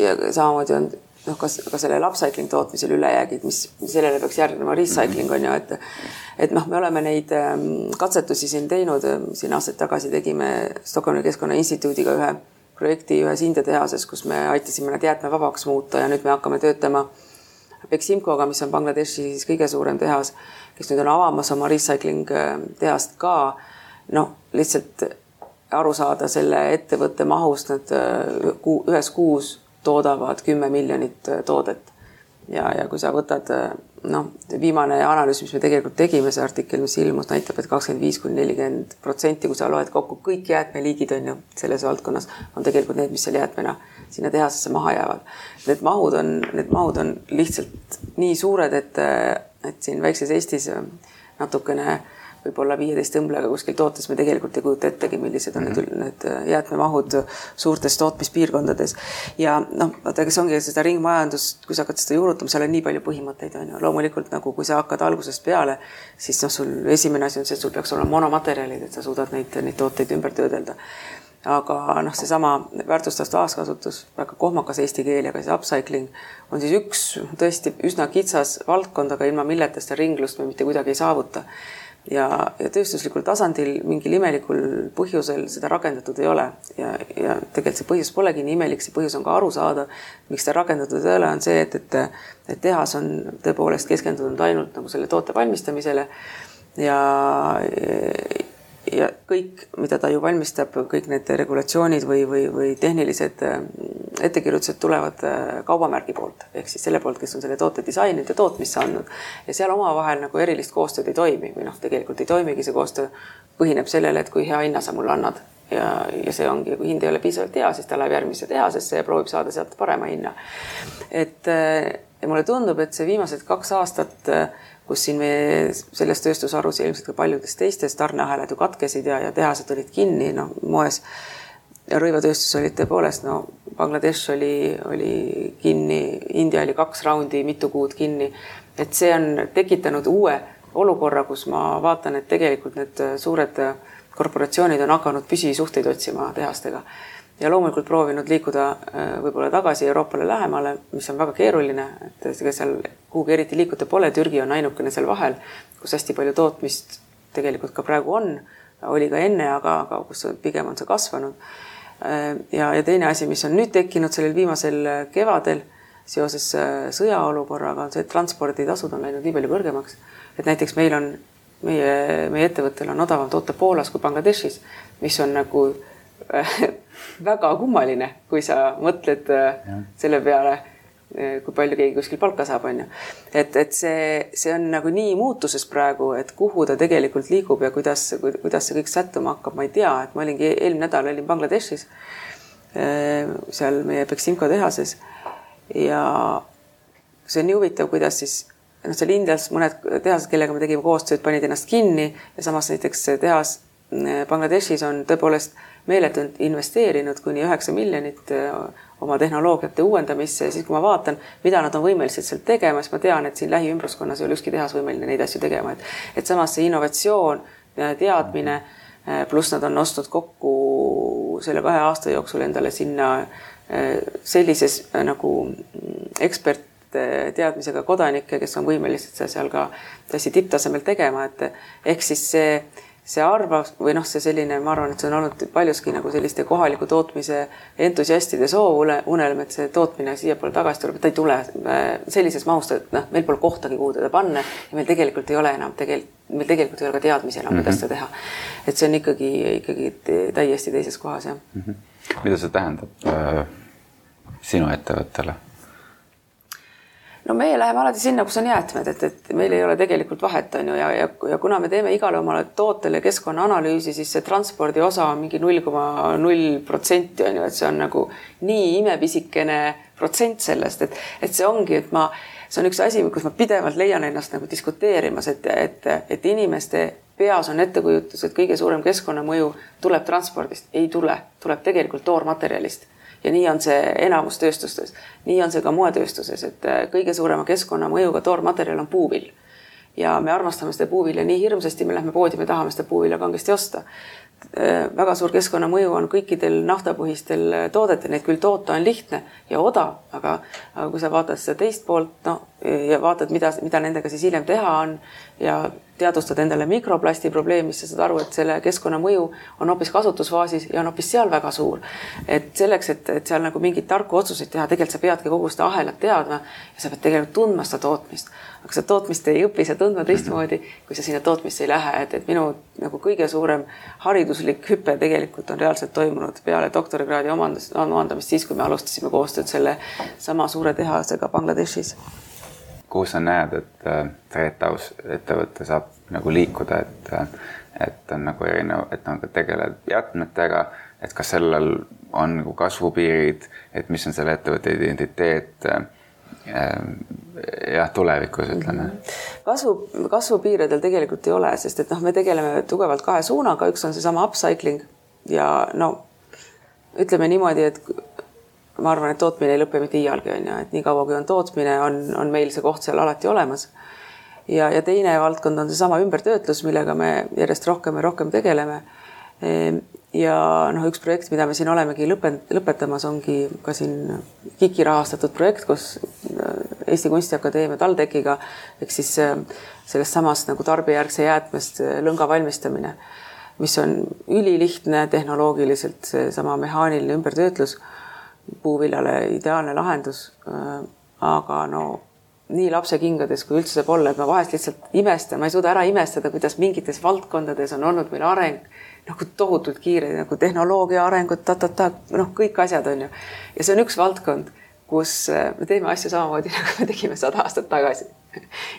Speaker 1: ja samamoodi on noh, kas, ka sellel upcycling tootmisel ülejäägid, mis sellele peaks järgnema recycling on ju, et et noh, me oleme neid ähm, katsetusi siin teinud, ähm, siin aastaid tagasi tegime Stockholmi Keskkonnainstituudiga ühe projekti ühes India tehases, kus me aitasime nad jäätmevabaks muuta ja nüüd me hakkame töötama Beximcoga, mis on Bangladeshi siis kõige suurem tehas, kes nüüd on avamas oma recycling ähm, tehast ka. noh, lihtsalt aru saada selle ettevõtte mahust, nad äh, ühes kuus toodavad kümme miljonit äh, toodet. ja, ja kui sa võtad äh, noh, viimane analüüs, mis me tegelikult tegime, see artikkel, mis ilmus, näitab et, kakskümmend viis kuni nelikümmend protsenti, kui sa loed kokku kõik jäätmeliigid on ju selles valdkonnas, on tegelikult need, mis seal jäätmena sinna tehasesse maha jäävad. Need mahud on, need mahud on lihtsalt nii suured, et, et siin väikses Eestis natukene võib-olla viieteist õmblega kuskil tootes, me tegelikult ei kujuta ettegi, millised on mm -hmm. need, need jäätmemahud suurtes tootmispiirkondades. ja noh, vaata, kes ongi seda ringmajandust, kui sa hakkad seda juurutama, seal on nii palju põhimõtteid, on ju, loomulikult nagu kui sa hakkad algusest peale, siis noh, sul esimene asi on see, et sul peaks olema monomaterjalid, et sa suudad neid, neid tooteid ümber töödelda aga noh, seesama väärtustav taaskasutus, väga kohmakas eesti keel ja ka see upcycling on siis üks tõesti üsna kitsas valdkond, aga ilma milleta seda ringlust me mitte kuidagi ei saavuta. Ja, ja tööstuslikul tasandil mingil imelikul põhjusel seda rakendatud ei ole ja, ja tegelikult see põhjus polegi nii imelik, see põhjus on ka arusaadav. miks seda rakendatud ei ole, on see, et, et, et tehas on tõepoolest keskendunud ainult nagu selle toote valmistamisele ja ja kõik, mida ta ju valmistab, kõik need regulatsioonid või, või, või tehnilised äh, ettekirjutused tulevad äh, kaubamärgi poolt ehk siis selle poolt, kes on selle toote disaininud ja tootmisse andnud. ja seal omavahel nagu erilist koostööd ei toimi või noh, tegelikult ei toimigi, see koostöö põhineb sellele, et kui hea hinna sa mulle annad ja, ja see ongi, kui hind ei ole piisavalt hea, siis ta läheb järgmisse tehasesse ja proovib saada sealt parema hinna. et äh, mulle tundub, et see viimased kaks aastat kus siin meie selles tööstusharus ja ilmselt ka paljudes teistes tarneahelad ju katkesid ja, ja tehased olid kinni, noh, moes ja rõivatööstus olid tõepoolest, no Bangladesh oli, oli kinni, India oli kaks raundi, mitu kuud kinni. et see on tekitanud uue olukorra, kus ma vaatan, et tegelikult need suured korporatsioonid on hakanud püsisuhteid otsima tehastega ja loomulikult proovinud liikuda äh, võib-olla tagasi Euroopale lähemale, mis on väga keeruline, et ega seal kuhugi eriti liikuda pole, Türgi on ainukene seal vahel, kus hästi palju tootmist tegelikult ka praegu on, oli ka enne, aga, aga kus pigem on see kasvanud. Äh, ja, ja teine asi, mis on nüüd tekkinud sellel viimasel kevadel seoses äh, sõjaolukorraga, on see, et transporditasud on läinud nii palju kõrgemaks, et näiteks meil on, meie, meie ettevõttel on odavam toota Poolas kui Bangladeshis, mis on nagu väga kummaline, kui sa mõtled äh, ja. selle peale, äh, kui palju keegi kuskil palka saab, on ju. et, et see, see on nagu nii muutuses praegu, et kuhu ta tegelikult liigub ja kuidas, kuidas see kõik sättuma hakkab, ma ei tea, et ma olingi eelmine nädal olin Bangladeshis, äh, seal meie Beximco tehases ja see on nii huvitav, kuidas siis noh, seal Indias mõned tehased, kellega me tegime koostööd, panid ennast kinni ja samas näiteks tehas Bangladeshis on tõepoolest meeletult investeerinud kuni üheksa miljonit äh, oma tehnoloogiate uuendamisse. Ja siis, kui ma vaatan, mida nad on võimelised seal tegema, siis ma tean, et siin lähiümbruskonnas ei ole ükski tehas võimeline neid asju tegema, et, et samas see innovatsioon, teadmine, äh, pluss nad on ostnud kokku selle kahe aasta jooksul endale sinna äh, sellises nagu ekspert teadmisega kodanikke, kes on võimelised seal ka tõesti tipptasemel tegema, et ehk siis see see arvav või noh, see selline, ma arvan, et see on olnud paljuski nagu selliste kohaliku tootmise entusiastide soov, unelm, et see tootmine siiapoole tagasi tuleb, ta ei tule äh, sellises mahus, et noh, meil pole kohtagi, kuhu teda panna ja meil tegelikult ei ole enam tegelikult, meil tegelikult ei ole ka teadmisi enam mm, -hmm. kuidas seda teha. et see on ikkagi, ikkagi täiesti teises kohas, jah mm.
Speaker 2: -hmm. mida see tähendab äh, sinu ettevõttele?
Speaker 1: No meie läheme alati sinna, kus on jäätmed, et, et meil ei ole tegelikult vahet, on ju, ja, ja, ja kuna me teeme igale omale tootele keskkonnaanalüüsi, siis see transpordi osa on mingi null koma null protsenti on ju, et see on nagu nii imepisikene protsent sellest, et, et see ongi, et ma, see on üks asi, kus ma pidevalt leian ennast nagu diskuteerimas, et, et, et inimeste peas on ettekujutus, et kõige suurem keskkonnamõju tuleb transpordist, ei tule, tuleb tegelikult toormaterjalist ja nii on see enamus tööstustes. nii on see ka moetööstuses, et äh, kõige suurema keskkonnamõjuga toormaterjal on puuvill. ja me armastame seda puuvilja nii hirmsasti, me lähme poodi, me tahame seda puuvilja kangesti osta. Äh, väga suur keskkonnamõju on kõikidel naftapõhistel äh, toodetel, neid küll toota on lihtne ja odav, aga, aga kui sa vaatad seda teist poolt, no ja vaatad, mida, mida nendega siis hiljem teha on ja teadvustad endale mikroplasti probleemi, siis sa saad aru, et selle keskkonnamõju on hoopis kasutusfaasis ja on hoopis seal väga suur. et selleks, et, et seal nagu mingeid tarku otsuseid teha, tegelikult sa peadki kogu seda ahelat teadma ja sa pead tegelikult tundma seda tootmist. aga seda tootmist ei õpi sa tundma teistmoodi, kui sa sinna tootmisse ei lähe, et, et minu nagu kõige suurem hariduslik hüpe tegelikult on reaalselt toimunud peale doktorikraadi omandamist, omandamist siis, kui me alustasime koostööd selle sama suure tehasega Bangladeshis
Speaker 2: kuhu sa näed, et Treetaus äh, ettevõte saab nagu liikuda, et, äh, et on nagu erinev, et nagu tegeled jäätmetega, et kas sellel on nagu kasvupiirid, et mis on selle ettevõtte identiteet. Äh, jah, tulevikus ütleme.
Speaker 1: kasvu, kasvupiiredel tegelikult ei ole, sest et noh, me tegeleme tugevalt kahe suunaga, üks on seesama upcycling ja no ütleme niimoodi, et ma arvan, et tootmine ei lõpe mitte iialgi, on ju, et niikaua kui on tootmine, on, on meil see koht seal alati olemas. ja, ja teine valdkond on seesama ümbertöötlus, millega me järjest rohkem ja rohkem tegeleme. Ehm, ja noh, üks projekt, mida me siin olemegi lõpet-, lõpetamas, ongi ka siin KIK-i rahastatud projekt, kus äh, Eesti Kunstiakadeemia TalTechiga ehk siis äh, sellest samast nagu tarbijärgse jäätmest äh, lõnga valmistamine, mis on ülilihtne tehnoloogiliselt, seesama mehaaniline ümbertöötlus puuviljale ideaalne lahendus. Äh, aga no nii lapsekingades, kui üldse saab olla, et ma vahest lihtsalt imestan, ma ei suuda ära imestada, kuidas mingites valdkondades on olnud meil areng nagu tohutult kiire nagu tehnoloogia arengut ta,, ta-ta-ta, noh, kõik asjad on ju. ja see on üks valdkond, kus äh, me teeme asju samamoodi, nagu me tegime sada aastat tagasi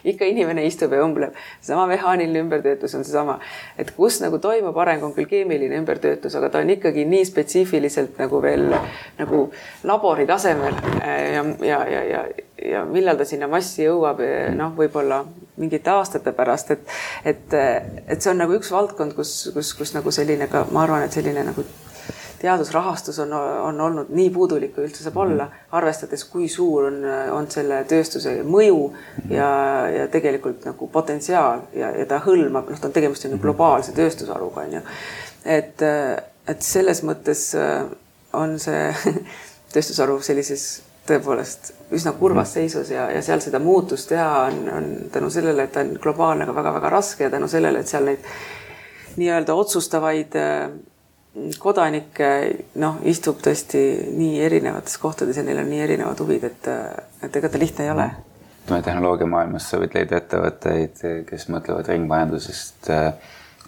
Speaker 1: ikka inimene istub ja õmbleb. sama mehaaniline ümbertöötlus on seesama, et kus nagu toimub areng, on küll keemiline ümbertöötlus, aga ta on ikkagi nii spetsiifiliselt nagu veel nagu labori tasemel ja, ja, ja, ja, ja millal ta sinna massi jõuab, noh, võib-olla mingite aastate pärast, et, et, et see on nagu üks valdkond, kus, kus, kus nagu selline ka, ma arvan, et selline nagu teadusrahastus on, on olnud nii puudulik, kui üldse saab olla, arvestades, kui suur on, on selle tööstuse mõju ja, ja tegelikult nagu potentsiaal ja, ja ta hõlmab, noh, ta on tegemist on ju globaalse tööstusharuga on ju. et, et selles mõttes on see tööstusharu sellises tõepoolest üsna kurvas seisus ja, ja seal seda muutust teha on, on tänu sellele, et ta on globaalne, aga väga-väga raske ja tänu sellele, et seal neid nii-öelda otsustavaid kodanikke noh, istub tõesti nii erinevates kohtades ja neil on nii erinevad huvid, et, et ega ta lihtne ei ole.
Speaker 2: ütleme tehnoloogiamaailmas sa võid leida ettevõtteid, kes mõtlevad ringmajandusest äh,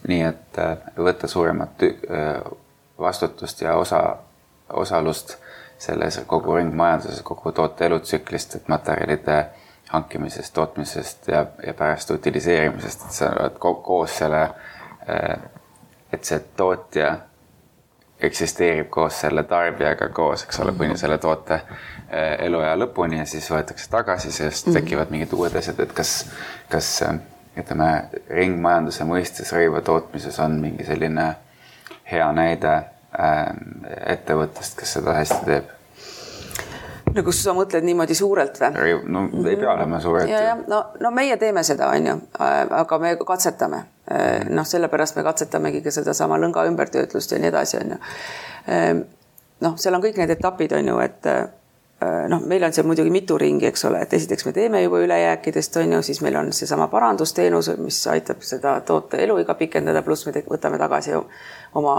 Speaker 2: nii, et äh, võtta suuremat äh, vastutust ja osa, osalust selles kogu ringmajanduses, kogu toote elutsüklist, et materjalide hankimisest, tootmisest ja, ja pärast utiliseerimisest, et sa oled koos selle, et see tootja eksisteerib koos selle tarbijaga koos, eks ole, kuni selle toote eh, eluea lõpuni ja siis võetakse tagasi, sellest mm -hmm. tekivad mingid uued asjad, et kas, kas ütleme, ringmajanduse mõistes rõiva tootmises on mingi selline hea näide äh, ettevõttest, kes seda hästi teeb
Speaker 1: no kus sa mõtled niimoodi suurelt või?
Speaker 2: no ei pea olema suurelt.
Speaker 1: ja, ja no, no meie teeme seda, on ju, aga me katsetame. Noh, sellepärast me katsetamegi ka sedasama lõnga ümbertöötlust ja nii edasi, on ju. noh, seal on kõik need etapid, on ju, et noh, meil on seal muidugi mitu ringi, eks ole, et esiteks me teeme juba ülejääkidest, on ju, siis meil on seesama parandusteenus, mis aitab seda toote eluiga pikendada, pluss me võtame tagasi oma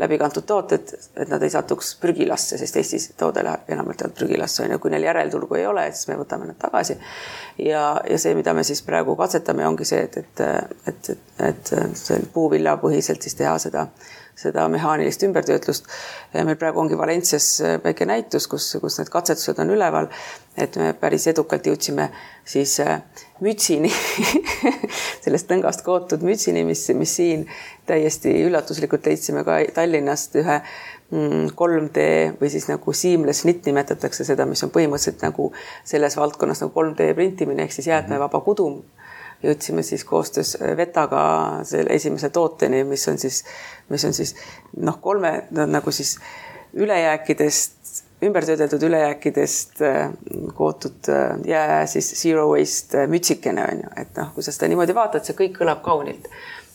Speaker 1: läbikantud tooted, et nad ei satuks prügilasse, sest Eestis toode läheb enamalt jaolt prügilasse, on ju, kui neil järelturgu ei ole, siis me võtame nad tagasi. ja, ja see, mida me siis praegu katsetame, ongi see, et, et, et, et, et see puuviljapõhiselt siis teha seda seda mehaanilist ümbertöötlust. meil praegu ongi Valencias väike näitus, kus, kus need katsetused on üleval. et me päris edukalt jõudsime siis äh, mütsini sellest lõngast kootud mütsini, mis, mis siin täiesti üllatuslikult leidsime ka Tallinnast ühe 3D mm, või siis nagu seamless knit nimetatakse seda, mis on põhimõtteliselt nagu selles valdkonnas nagu 3D printimine ehk siis jäätmevaba kudum jõudsime siis koostöös Vetaga selle esimese tooteni, mis on siis, mis on siis noh, kolme nagu siis ülejääkidest, ümbertöödeldud ülejääkidest äh, kootud äh, jää siis zero waste äh, mütsikene on ju, et noh, kui sa seda niimoodi vaatad, see kõik kõlab kaunilt.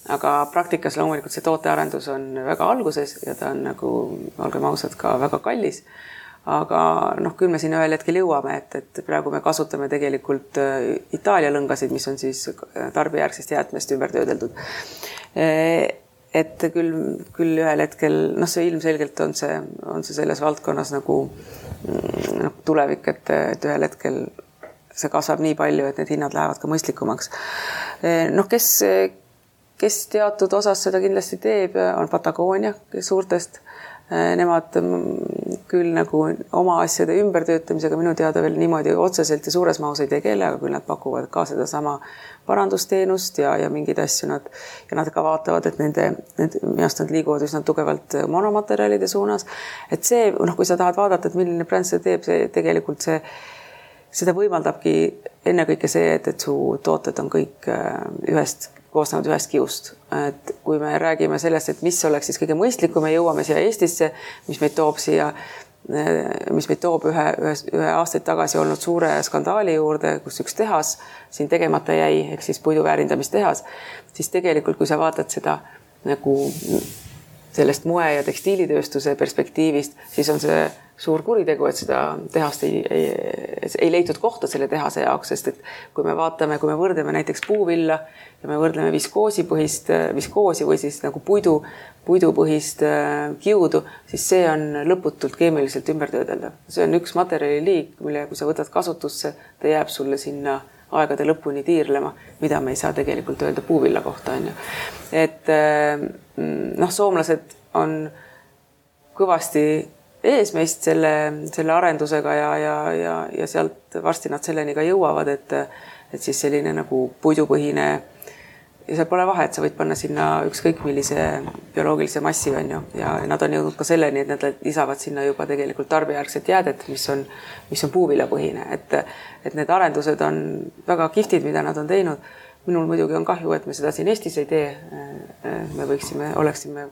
Speaker 1: Aga praktikas loomulikult see tootearendus on väga alguses ja ta on nagu, olgem ausad, ka väga kallis aga noh, küll me sinna ühel hetkel jõuame, et, et praegu me kasutame tegelikult äh, Itaalia lõngasid, mis on siis tarbijärgsest jäätmest ümber töödeldud. Äh, et küll, küll ühel hetkel noh, see ilmselgelt on see, on see selles valdkonnas nagu noh, tulevik, et, et ühel hetkel see kasvab nii palju, et need hinnad lähevad ka mõistlikumaks. Äh, noh, kes, kes teatud osas seda kindlasti teeb, on Patagonia suurtest Äh, nemad mm, küll nagu oma asjade ümbertöötamisega minu teada veel niimoodi otseselt ja suures mahus ei tegele, aga küll nad pakuvad ka sedasama parandusteenust ja, ja mingeid asju nad ja nad ka vaatavad, et nende, need minu arust nad liiguvad üsna tugevalt monomaterjalide suunas. et see noh, kui sa tahad vaadata, et milline bränd seda teeb, see tegelikult see seda võimaldabki ennekõike see, et, et su tooted on kõik ühest, koosnevad ühest kiust. et kui me räägime sellest, et mis oleks siis kõige mõistlikum ja jõuame siia Eestisse, mis meid toob siia mis meid toob ühe, ühe, ühe aastaid tagasi olnud suure skandaali juurde, kus üks tehas siin tegemata jäi, ehk siis puidu väärindamistehas, siis tegelikult, kui sa vaatad seda nagu sellest moe- ja tekstiilitööstuse perspektiivist, siis on see suur kuritegu, et seda tehast ei, ei, ei leitud kohta selle tehase jaoks, sest et kui me vaatame, kui me võrdleme näiteks puuvilla ja me võrdleme viskoosipõhist, viskoosi või siis nagu puidu, puidupõhist äh, kiudu, siis see on lõputult keemiliselt ümbertöödeldav. see on üks materjaliliik, mille, kui sa võtad kasutusse, ta jääb sulle sinna aegade lõpuni tiirlema, mida me ei saa tegelikult öelda puuvilla kohta, on ju. et äh, noh, soomlased on kõvasti ees meist selle, selle arendusega ja, ja, ja, ja sealt varsti nad selleni ka jõuavad, et, et siis selline nagu puidupõhine ja seal pole vahet, sa võid panna sinna ükskõik millise bioloogilise massi, on ju, ja nad on jõudnud ka selleni, et nad lisavad sinna juba tegelikult tarbijärgset jäädet, mis on, mis on puuviljapõhine, et, et need arendused on väga kihvtid, mida nad on teinud. minul muidugi on kahju, et me seda siin Eestis ei tee. me võiksime, oleksime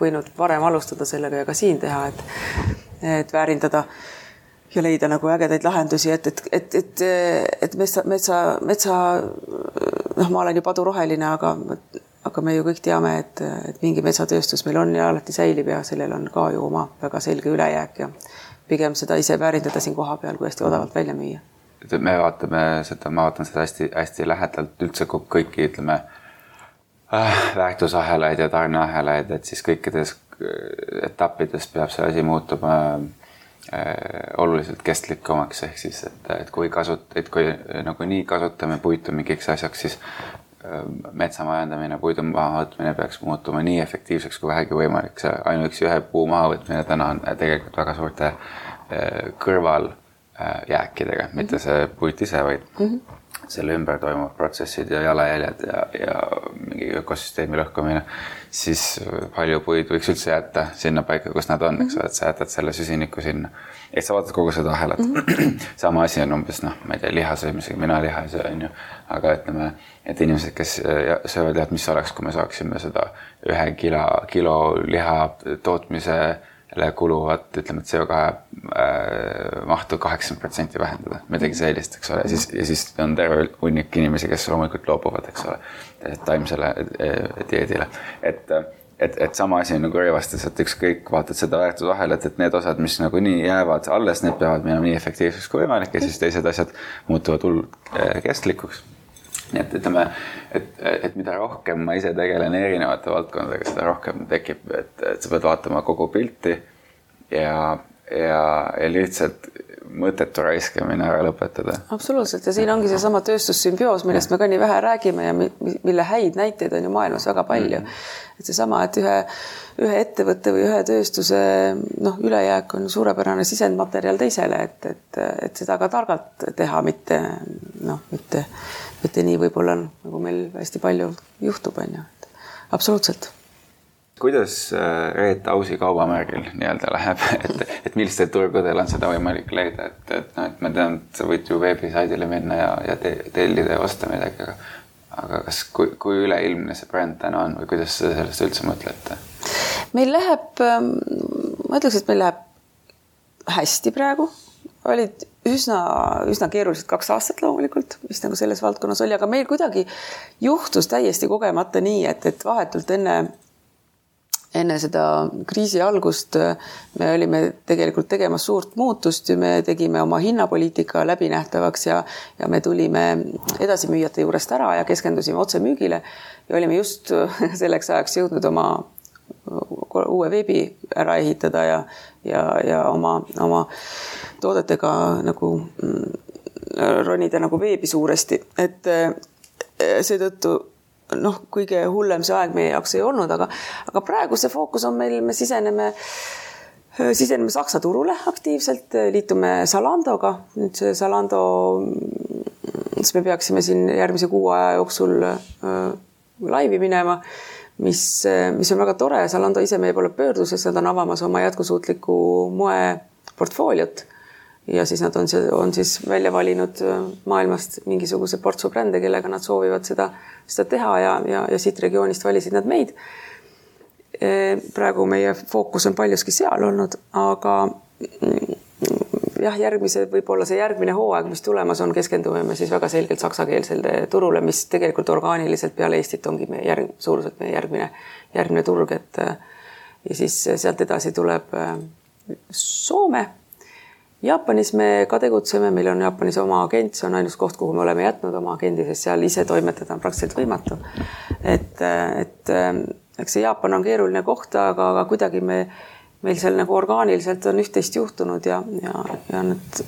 Speaker 1: võinud varem alustada sellega ja ka siin teha, et, et väärindada ja leida nagu ägedaid lahendusi, et, et, et, et, et metsa, metsa, metsa noh, ma olen ju paduroheline, aga, aga me ju kõik teame, et, et mingi metsatööstus meil on ja alati säilib ja sellel on ka ju oma väga selge ülejääk ja pigem seda ise väärindada siin kohapeal, kui hästi odavalt välja müüa.
Speaker 2: me vaatame seda, ma vaatan seda hästi-hästi lähedalt üldse kõiki, ütleme äh, väärtusahelaid ja tarneahelaid, et siis kõikides äh, etappides peab see asi muutuma äh, oluliselt kestlikumaks, ehk siis, et, et kui kasut-, et kui nagunii kasutame puitu mingiks asjaks, siis äh, metsa majandamine, puidu mahavõtmine peaks muutuma nii efektiivseks kui vähegi võimalik. see ainuüksi ühe puu mahavõtmine täna on tegelikult väga suurte äh, kõrvaljääkidega, mitte see puit ise, vaid mm -hmm selle ümber toimuvad protsessid ja jalajäljed ja, ja mingi ökosüsteemi lõhkumine, siis palju puid võiks üldse jätta sinna paika, kus nad on, eks ole, et sa jätad selle süsiniku sinna. et sa vaatad kogu seda ahelat mm. -hmm. sama asi on umbes noh, ma ei tea, liha söömisega, mina liha ei söö, on ju. aga ütleme, et inimesed, kes söövad jah, mis oleks, kui me saaksime seda ühe kilo, kilo liha tootmise kuluvat, ütleme, CO2 äh, mahtu kaheksakümmend protsenti vähendada, midagi sellist, eks ole, siis ja siis on terve hunnik inimesi, kes loomulikult loobuvad, eks ole, taimsele äh, dieedile, et et, et sama asi on nagu rõivastes, et ükskõik, vaatad seda väärtusahelat, et need osad, mis nagunii jäävad alles, need peavad minema nii efektiivseks kui võimalik ja siis teised asjad muutuvad hullult äh, kestlikuks nii et ütleme, et, et mida rohkem ma ise tegelen erinevate valdkondadega, seda rohkem tekib, et, et sa pead vaatama kogu pilti ja, ja, ja lihtsalt mõttetu raiskamine ära lõpetada.
Speaker 1: absoluutselt ja siin ongi seesama tööstussümbioos, millest me ka nii vähe räägime ja mille häid näiteid on ju maailmas väga palju mm. -hmm. Et seesama, et ühe, ühe ettevõtte või ühe tööstuse noh, ülejääk on suurepärane sisendmaterjal teisele, et, et, et seda ka targalt teha, mitte noh, mitte mitte nii võib-olla nagu meil hästi palju juhtub, on ju, absoluutselt.
Speaker 2: kuidas äh, Reet Ausi kaubamärgil nii-öelda läheb, et, et millistel turgudel on seda võimalik leida, et, et noh, et ma tean, et sa võid ju veebisaidile minna ja, ja te, tellida ja osta midagi, aga aga kas, kui, kui üleilmne see bränd täna on või kuidas te sellest üldse mõtlete?
Speaker 1: meil läheb, ähm, ma ütleks, et meil läheb hästi praegu, olid üsna, üsna keerulised kaks aastat loomulikult, mis nagu selles valdkonnas oli, aga meil kuidagi juhtus täiesti kogemata nii, et, et vahetult enne, enne seda kriisi algust me olime tegelikult tegemas suurt muutust ja me tegime oma hinnapoliitika läbinähtavaks ja, ja me tulime edasimüüjate juurest ära ja keskendusime otsemüügile ja olime just selleks ajaks jõudnud oma uue veebi ära ehitada ja, ja, ja oma, oma toodetega nagu mm, ronida nagu veebi suuresti, et eh, seetõttu noh, kõige hullem see aeg meie jaoks ei olnud, aga, aga praegu see fookus on meil, me siseneme, siseneme Saksa turule aktiivselt, liitume Zalandoga, nüüd see Zalando, siis me peaksime siin järgmise kuu aja jooksul äh, laivi minema, mis, mis on väga tore, Zalando ise meie poole pöördus, sest nad on avamas oma jätkusuutliku moe portfooliot ja siis nad on, on siis välja valinud maailmast mingisuguse portsu brände, kellega nad soovivad seda, seda teha ja, ja, ja siit regioonist valisid nad meid. praegu meie fookus on paljuski seal olnud, aga jah, järgmise, võib-olla see järgmine hooaeg, mis tulemas on, keskendume me siis väga selgelt saksakeelsele turule, mis tegelikult orgaaniliselt peale Eestit ongi meie järg, suuruselt meie järgmine, järgmine turg, et ja siis sealt edasi tuleb äh, Soome. Jaapanis me ka tegutseme, meil on Jaapanis oma agent, see on ainus koht, kuhu me oleme jätnud oma agendi, sest seal ise toimetada on praktiliselt võimatu. et, et äh, eks see Jaapan on keeruline koht, aga, aga kuidagi me meil seal nagu orgaaniliselt on üht-teist juhtunud ja, ja, ja nad,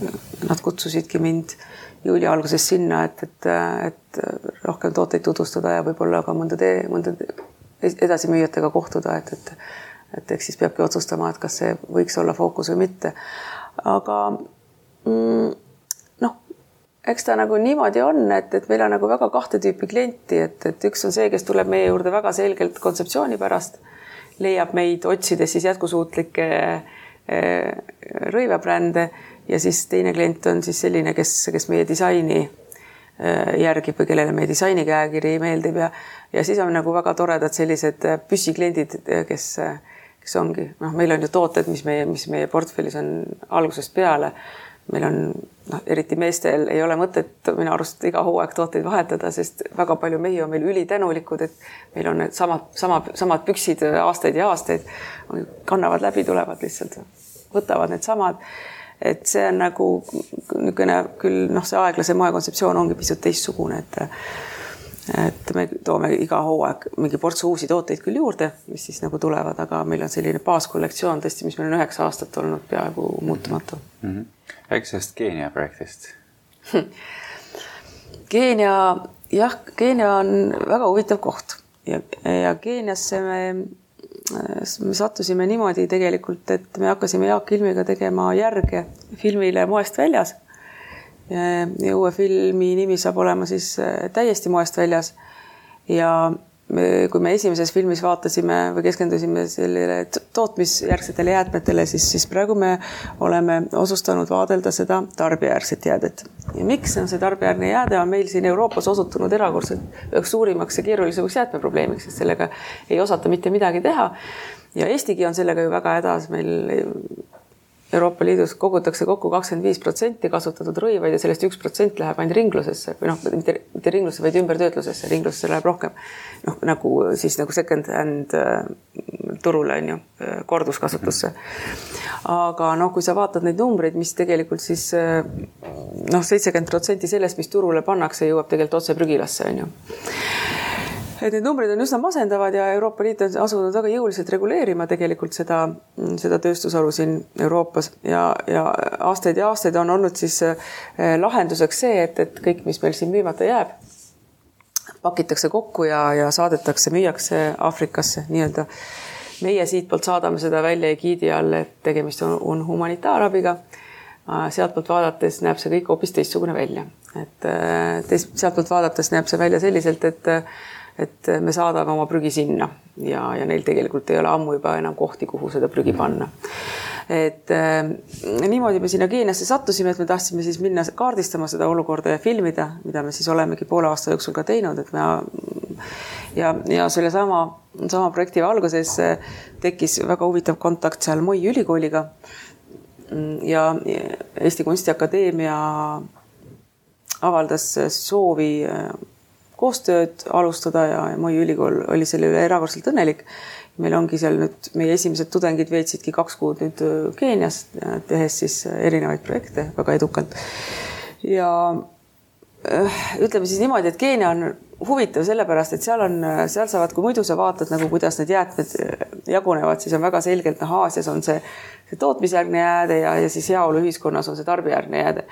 Speaker 1: nad kutsusidki mind juuli alguses sinna, et, et, et rohkem tooteid tutvustada ja võib-olla ka mõnda tee, mõnda edasimüüjatega kohtuda, et, et et eks siis peabki otsustama, et kas see võiks olla fookus või mitte. Aga mm, noh, eks ta nagu niimoodi on, et, et meil on nagu väga kahte tüüpi klienti, et, et üks on see, kes tuleb meie juurde väga selgelt kontseptsiooni pärast leiab meid otsides siis jätkusuutlikke eh, rõivabrände ja siis teine klient on siis selline, kes, kes meie disaini eh, järgib või kellele meie disaini käekiri meeldib ja, ja siis on nagu väga toredad sellised püsikliendid, kes, kes ongi, noh, meil on ju tooted, mis meie, mis meie portfellis on algusest peale. Meil on noh, eriti meestel ei ole mõtet minu arust iga hooaeg tooteid vahetada, sest väga palju mehi on meil ülitänulikud, et meil on needsamad, sama, samad püksid aastaid ja aastaid, kannavad läbi, tulevad lihtsalt, võtavad needsamad. et see on nagu niisugune küll noh, see aeglase moe kontseptsioon ongi pisut teistsugune, et et me toome iga hooaeg mingi portsu uusi tooteid küll juurde, mis siis nagu tulevad, aga meil on selline baaskollektsioon tõesti, mis meil on üheksa aastat olnud peaaegu muutumatu mm.
Speaker 2: -hmm sellest Keenia projektist
Speaker 1: Keenia, jah, Keenia on väga huvitav koht ja, ja Keeniasse me, me sattusime niimoodi tegelikult, et me hakkasime Jaak Ilmiga tegema järge filmile Moest väljas. Ja uue filmi nimi saab olema siis täiesti moest väljas. ja kui me esimeses filmis vaatasime või keskendusime sellele tootmisjärgsetele jäätmetele, siis, siis praegu me oleme otsustanud vaadelda seda tarbijajärgset jäädet. ja miks on see tarbijärgne jääde, on meil siin Euroopas osutunud erakordselt üheks suurimaks ja keerulisemaks jäätmeprobleemiks, sest sellega ei osata mitte midagi teha. ja Eestigi on sellega ju väga hädas, meil Euroopa Liidus kogutakse kokku kakskümmend viis protsenti kasutatud rõivaid ja sellest üks protsent läheb ainult ringlusesse või noh, mitte, mitte ringlusse, vaid ümbertöötlusesse, ringlusse läheb rohkem. noh, nagu siis nagu second hand äh, turule on ju, äh, korduskasutusse. aga noh, kui sa vaatad neid numbreid, mis tegelikult siis äh, noh, seitsekümmend protsenti sellest, mis turule pannakse, jõuab tegelikult otse prügilasse on ju et need numbrid on üsna masendavad ja Euroopa Liit on asunud väga jõuliselt reguleerima tegelikult seda, seda tööstusharu siin Euroopas ja, ja aastaid ja aastaid on olnud siis eh, lahenduseks see, et, et kõik, mis meil siin müümata jääb, pakitakse kokku ja, ja saadetakse, müüakse Aafrikasse nii-öelda. meie siitpoolt saadame seda välja egiidi all, et tegemist on, on humanitaarabiga. sealtpoolt vaadates näeb see kõik hoopis teistsugune välja, et eh, teist, sealtpoolt vaadates näeb see välja selliselt, et et me saadame oma prügi sinna ja, ja neil tegelikult ei ole ammu juba enam kohti, kuhu seda prügi panna. et äh, niimoodi me sinna Keeniasse sattusime, et me tahtsime siis minna kaardistama seda olukorda ja filmida, mida me siis olemegi poole aasta jooksul ka teinud, et me ja, ja sellesama, sama projekti alguses tekkis väga huvitav kontakt seal Moi ülikooliga ja Eesti Kunstiakadeemia avaldas soovi koostööd alustada ja Moi ülikool oli selle üle erakordselt õnnelik. meil ongi seal nüüd meie esimesed tudengid veetsidki kaks kuud nüüd Keenias, tehes siis erinevaid projekte väga edukalt. ja ütleme siis niimoodi, et Keenia on huvitav sellepärast, et seal on, seal saavad, kui muidu sa vaatad nagu, kuidas need jäätmed jagunevad, siis on väga selgelt, noh, Aasias on see, see tootmisjärgne jääde ja, ja siis heaoluühiskonnas on see tarbijärgne jääde.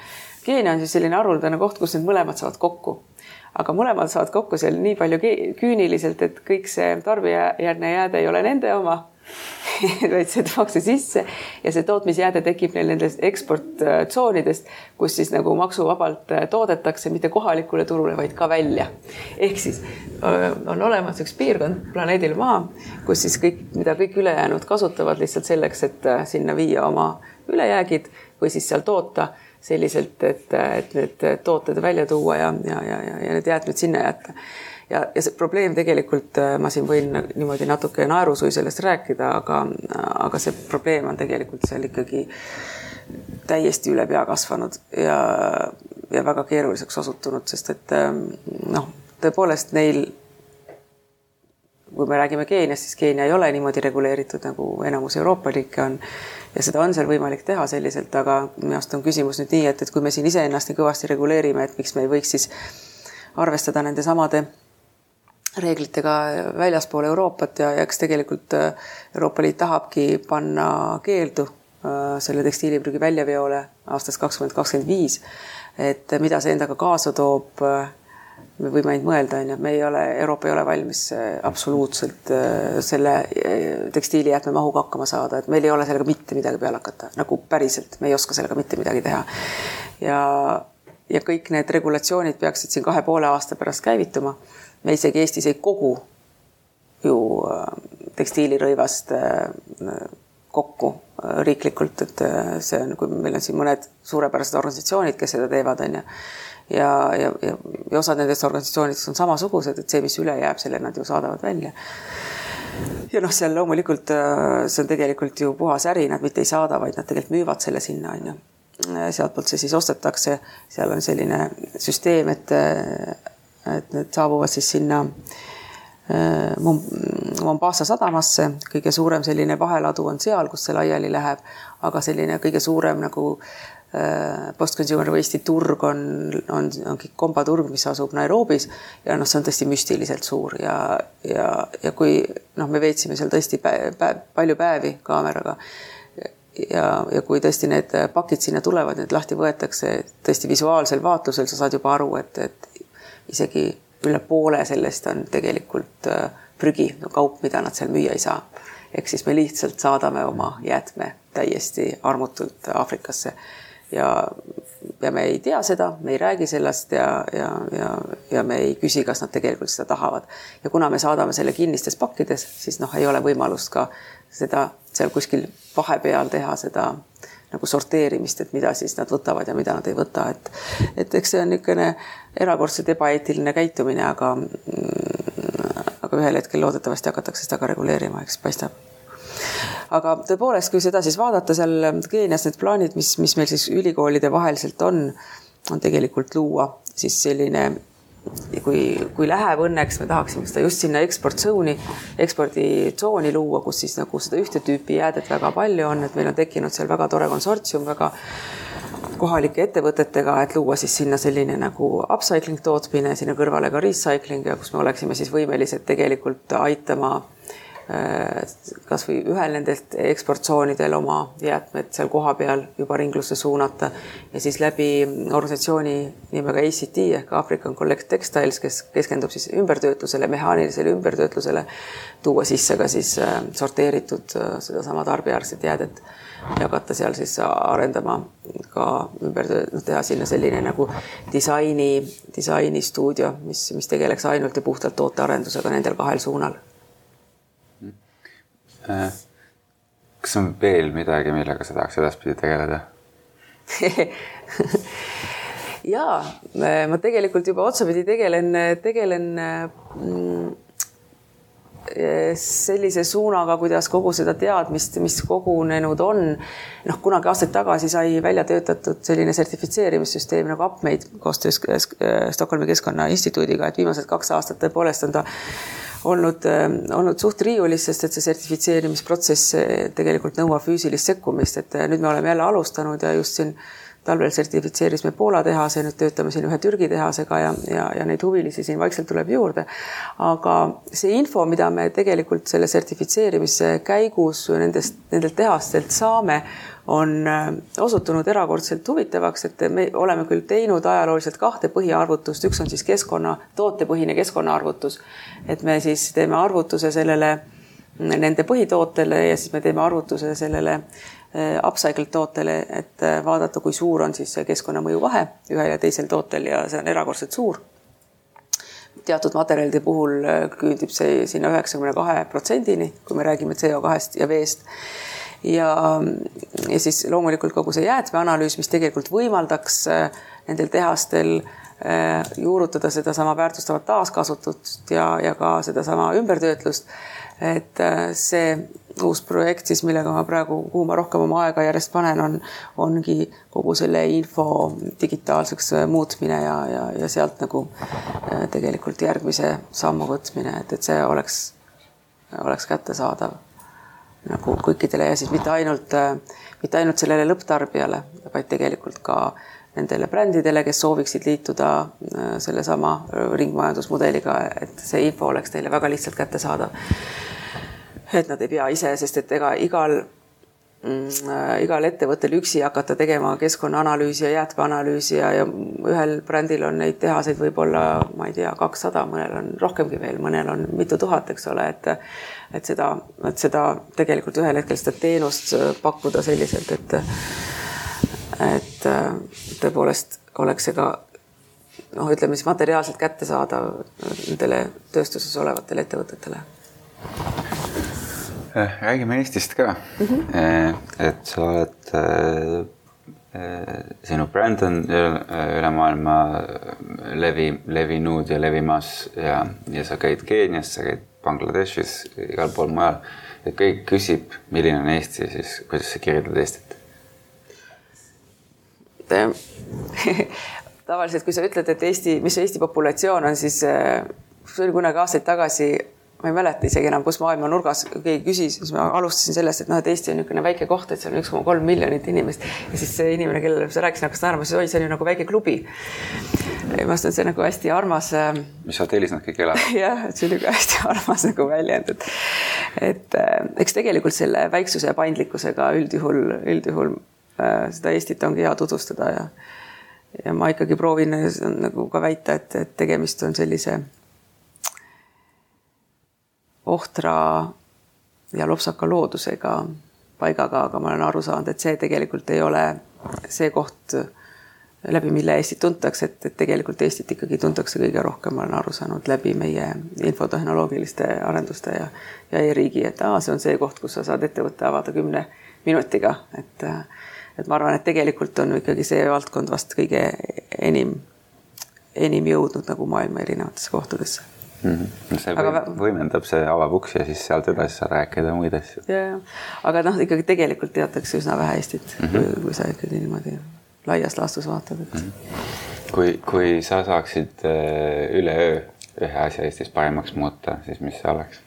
Speaker 1: Keenia on siis selline haruldane koht, kus need mõlemad saavad kokku aga mõlemad saavad kokku seal nii palju küüniliselt, et kõik see tarbijajärgne jääde ei ole nende oma vaid see tuuakse sisse ja see tootmisjääde tekib neil nendest eksporttsoonidest, kus siis nagu maksuvabalt toodetakse mitte kohalikule turule, vaid ka välja. ehk siis on olemas üks piirkond planeedil Maa, kus siis kõik, mida kõik ülejäänud kasutavad lihtsalt selleks, et äh, sinna viia oma ülejäägid või siis seal toota selliselt, et, et need tooted välja tuua ja, ja, ja, ja, ja need jäätmed sinna jätta. ja, ja see probleem tegelikult, ma siin võin niimoodi natuke naerusui sellest rääkida, aga, aga see probleem on tegelikult seal ikkagi täiesti üle pea kasvanud ja, ja väga keeruliseks osutunud, sest et noh, tõepoolest neil kui me räägime Keeniast, siis Keenia ei ole niimoodi reguleeritud, nagu enamus Euroopa riike on. ja seda on seal võimalik teha selliselt, aga minu arust on küsimus nüüd nii, et, et kui me siin iseennast nii kõvasti reguleerime, et miks me ei võiks siis arvestada nende samade reeglitega väljaspool Euroopat ja, ja eks tegelikult äh, Euroopa Liit tahabki panna keeldu äh, selle tekstiiliprügi väljaveole aastast kakskümmend kakskümmend viis. et mida see endaga kaasa toob äh, me võime ainult mõelda, on ju, me ei ole, Euroopa ei ole valmis äh, absoluutselt äh, selle äh, tekstiilijäätme mahuga hakkama saada, et meil ei ole sellega mitte midagi peale hakata, nagu päriselt, me ei oska sellega mitte midagi teha. ja, ja kõik need regulatsioonid peaksid siin kahe poole aasta pärast käivituma. me isegi Eestis ei kogu ju tekstiilirõivast kokku riiklikult, et see on, kui meil on siin mõned suurepärased organisatsioonid, kes seda teevad, on ju ja, ja, ja, ja osad nendest organisatsioonidest on samasugused, et see, mis üle jääb, selle nad ju saadavad välja. ja noh, seal loomulikult äh, see on tegelikult ju puhas äri, nad mitte ei saada, vaid nad tegelikult müüvad selle sinna, on ju. sealtpoolt see siis ostetakse, seal on selline süsteem, et, et need saabuvad siis sinna äh, Mombasa sadamasse, kõige suurem selline vaheladu on seal, kus see laiali läheb, aga selline kõige suurem nagu äh, Äh, post-consumer waste'i turg on, on, ongi kombaturg, mis asub Nairobis ja noh, see on tõesti müstiliselt suur ja, ja, ja kui noh, me veetsime seal tõesti päev, päev, palju päevi kaameraga ja, ja kui tõesti need pakid sinna tulevad, need lahti võetakse, tõesti visuaalsel vaatlusel sa saad juba aru, et, et isegi üle poole sellest on tegelikult äh, prügi, no kaup, mida nad seal müüa ei saa. ehk siis me lihtsalt saadame oma jäätme täiesti armutult Aafrikasse ja, ja me ei tea seda, me ei räägi sellest ja, ja, ja, ja me ei küsi, kas nad tegelikult seda tahavad. ja kuna me saadame selle kinnistes pakkides, siis noh, ei ole võimalust ka seda seal kuskil vahepeal teha seda nagu sorteerimist, et mida siis nad võtavad ja mida nad ei võta, et et eks see on niisugune erakordselt ebaeetiline käitumine, aga aga ühel hetkel loodetavasti hakatakse seda ka reguleerima, eks paistab aga tõepoolest, kui seda siis vaadata seal Keenias, need plaanid, mis, mis meil siis ülikoolide vaheliselt on, on tegelikult luua siis selline kui, kui läheb õnneks, me tahaksime seda just sinna eksporttsooni, eksporditsooni luua, kus siis nagu seda ühte tüüpi jäädet väga palju on, et meil on tekkinud seal väga tore konsortsium väga kohalike ettevõtetega, et luua siis sinna selline nagu upcycling tootmine, sinna kõrvale ka recycling ja kus me oleksime siis võimelised tegelikult aitama kasvõi ühel nendest eksporttsoonidel oma jäätmed seal kohapeal juba ringlusse suunata ja siis läbi organisatsiooni nimega ACT ehk African Collect Textiles, kes keskendub siis ümbertöötlusele, mehaanilisele ümbertöötlusele, tuua sisse ka siis äh, sorteeritud äh, sedasama tarbijaärset jäädet hakata seal siis arendama ka ümber, noh, teha sinna selline nagu disaini, disainistuudio, mis, mis tegeleks ainult ja puhtalt tootearendusega nendel kahel suunal.
Speaker 2: Äh, kas on veel midagi, millega sa tahaks edaspidi tegeleda?
Speaker 1: Ja ma tegelikult juba otsapidi tegelen, tegelen mm, sellise suunaga, kuidas kogu seda teadmist, mis kogunenud on, noh, kunagi aastaid tagasi sai välja töötatud selline sertifitseerimissüsteem nagu UpMate koostöös Stockholmi Keskkonnainstituudiga, et viimased kaks aastat tõepoolest on ta olnud, äh, olnud suht riiulis, sest et see sertifitseerimisprotsess tegelikult nõuab füüsilist sekkumist, et äh, nüüd me oleme jälle alustanud ja just siin talvel sertifitseerisime Poola tehase, nüüd töötame siin ühe Türgi tehasega ja, ja, ja neid huvilisi siin vaikselt tuleb juurde. aga see info, mida me tegelikult selle sertifitseerimise käigus nendest, nendelt tehastelt saame, on äh, osutunud erakordselt huvitavaks, et me oleme küll teinud ajalooliselt kahte põhiarvutust, üks on siis keskkonna, tootepõhine keskkonnaarvutus. et me siis teeme arvutuse sellele, nende põhitootele ja siis me teeme arvutuse sellele äh, upcycled tootele, et äh, vaadata, kui suur on siis see keskkonnamõju vahe ühel ja teisel tootel ja see on erakordselt suur. Teatud materjalide puhul küündib see sinna üheksakümne kahe protsendini, kui me räägime CO2-st ja veest ja, ja siis loomulikult kogu see jäätmeanalüüs, mis tegelikult võimaldaks nendel tehastel juurutada sedasama väärtustavat taaskasutust ja, ja ka sedasama ümbertöötlust et see uus projekt siis, millega ma praegu, kuhu ma rohkem oma aega järjest panen, on, ongi kogu selle info digitaalseks äh, muutmine ja, ja, ja sealt nagu äh, tegelikult järgmise sammu võtmine, et, et see oleks, oleks kättesaadav nagu kõikidele ja siis mitte ainult, mitte ainult sellele lõpptarbijale, vaid tegelikult ka nendele brändidele, kes sooviksid liituda sellesama ringmajandusmudeliga, et see info oleks neile väga lihtsalt kättesaadav et nad ei pea ise, sest et ega igal mm, äh, igal ettevõttel üksi hakata tegema keskkonnaanalüüsi ja jäätmeanalüüsi ja, ja ühel brändil on neid tehaseid võib-olla, ma ei tea, kakssada, mõnel on rohkemgi veel, mõnel on mitu tuhat, eks ole, et et seda, et seda tegelikult ühel hetkel seda teenust pakkuda selliselt, et et tõepoolest oleks see ka noh, ütleme siis materiaalselt kättesaadav nendele tööstuses olevatele ettevõtetele.
Speaker 2: Äh, räägime Eestist ka mm. -hmm. et sa oled, äh, sinu bränd on üle maailma levi, levinud ja levimas ja, ja sa käid Keenias, sa käid Bangladeshis, igal pool mujal. et kõik küsib, milline on Eesti, siis kuidas sa kirjeldad Eestit?
Speaker 1: tavaliselt, kui sa ütled, et Eesti, mis Eesti populatsioon on, siis see oli kunagi aastaid tagasi ma ei mäleta isegi enam, kus maailma nurgas keegi küsis, siis ma alustasin sellest, et noh, et Eesti on niisugune väike koht, et seal on üks koma kolm miljonit inimest ja siis see inimene, kellele sa rääkisid, hakkas naerma, siis oi, see on ju nagu väike klubi. minu arust on see nagu hästi armas.
Speaker 2: Äh, mis hotellis nad kõik elavad?
Speaker 1: jah, et see on niisugune hästi armas nagu väljend, et et äh, eks tegelikult selle väiksuse ja paindlikkusega üldjuhul, üldjuhul äh, seda Eestit ongi hea tutvustada ja ja ma ikkagi proovin nagu ka väita, et, et tegemist on sellise ohtra ja lopsaka loodusega paigaga, aga ma olen aru saanud, et see tegelikult ei ole see koht, läbi mille Eestit tuntakse, et, et tegelikult Eestit ikkagi tuntakse kõige rohkem, ma olen aru saanud, läbi meie infotehnoloogiliste arenduste ja, ja e-riigi, et aa, see on see koht, kus sa saad ettevõtte avada kümne minutiga, et et ma arvan, et tegelikult on ikkagi see valdkond vast kõige enim, enim jõudnud nagu maailma erinevatesse kohtadesse
Speaker 2: mm. -hmm. see aga... võimendab, see avab uksi ja siis sealt edasi saad rääkida muid asju.
Speaker 1: ja, ja, aga noh, ikkagi tegelikult teatakse üsna vähe Eestit mm, -hmm. kui, kui sa ikkagi niimoodi laias laastus vaatad, et mm.
Speaker 2: -hmm. kui, kui sa saaksid äh, üleöö ühe asja Eestis paremaks muuta, siis mis see oleks?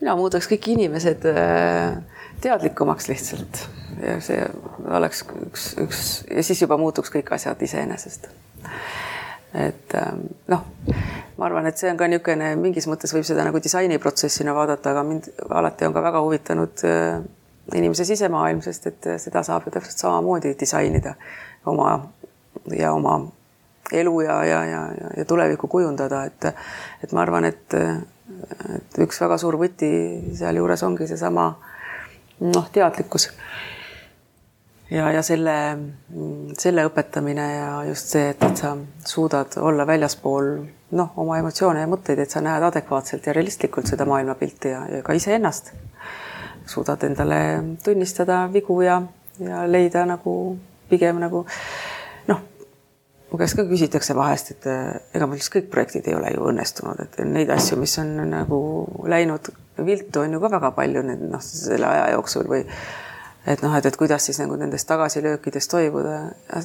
Speaker 1: mina muudaks kõik inimesed äh, teadlikumaks lihtsalt ja see oleks üks, üks ja siis juba muutuks kõik asjad iseenesest et ähm, noh, ma arvan, et see on ka niisugune, mingis mõttes võib seda nagu disainiprotsessina vaadata, aga mind alati on ka väga huvitanud äh, inimese sisemaailm, sest et seda saab ju täpselt samamoodi disainida oma ja oma elu ja, ja, ja, ja tulevikku kujundada, et et ma arvan, et, et üks väga suur võti sealjuures ongi seesama noh, teadlikkus ja, ja selle, selle õpetamine ja just see, et, et sa suudad olla väljaspool noh, oma emotsioone ja mõtteid, et sa näed adekvaatselt ja realistlikult seda maailmapilti ja, ja ka iseennast. suudad endale tunnistada vigu ja, ja leida nagu pigem nagu noh, mu käest ka küsitakse vahest, et ega mul siis kõik projektid ei ole ju õnnestunud, et neid asju, mis on nagu läinud viltu, on ju ka väga palju nüüd noh, selle aja jooksul või et noh, et, et kuidas siis nagu nendest tagasilöökidest toibuda.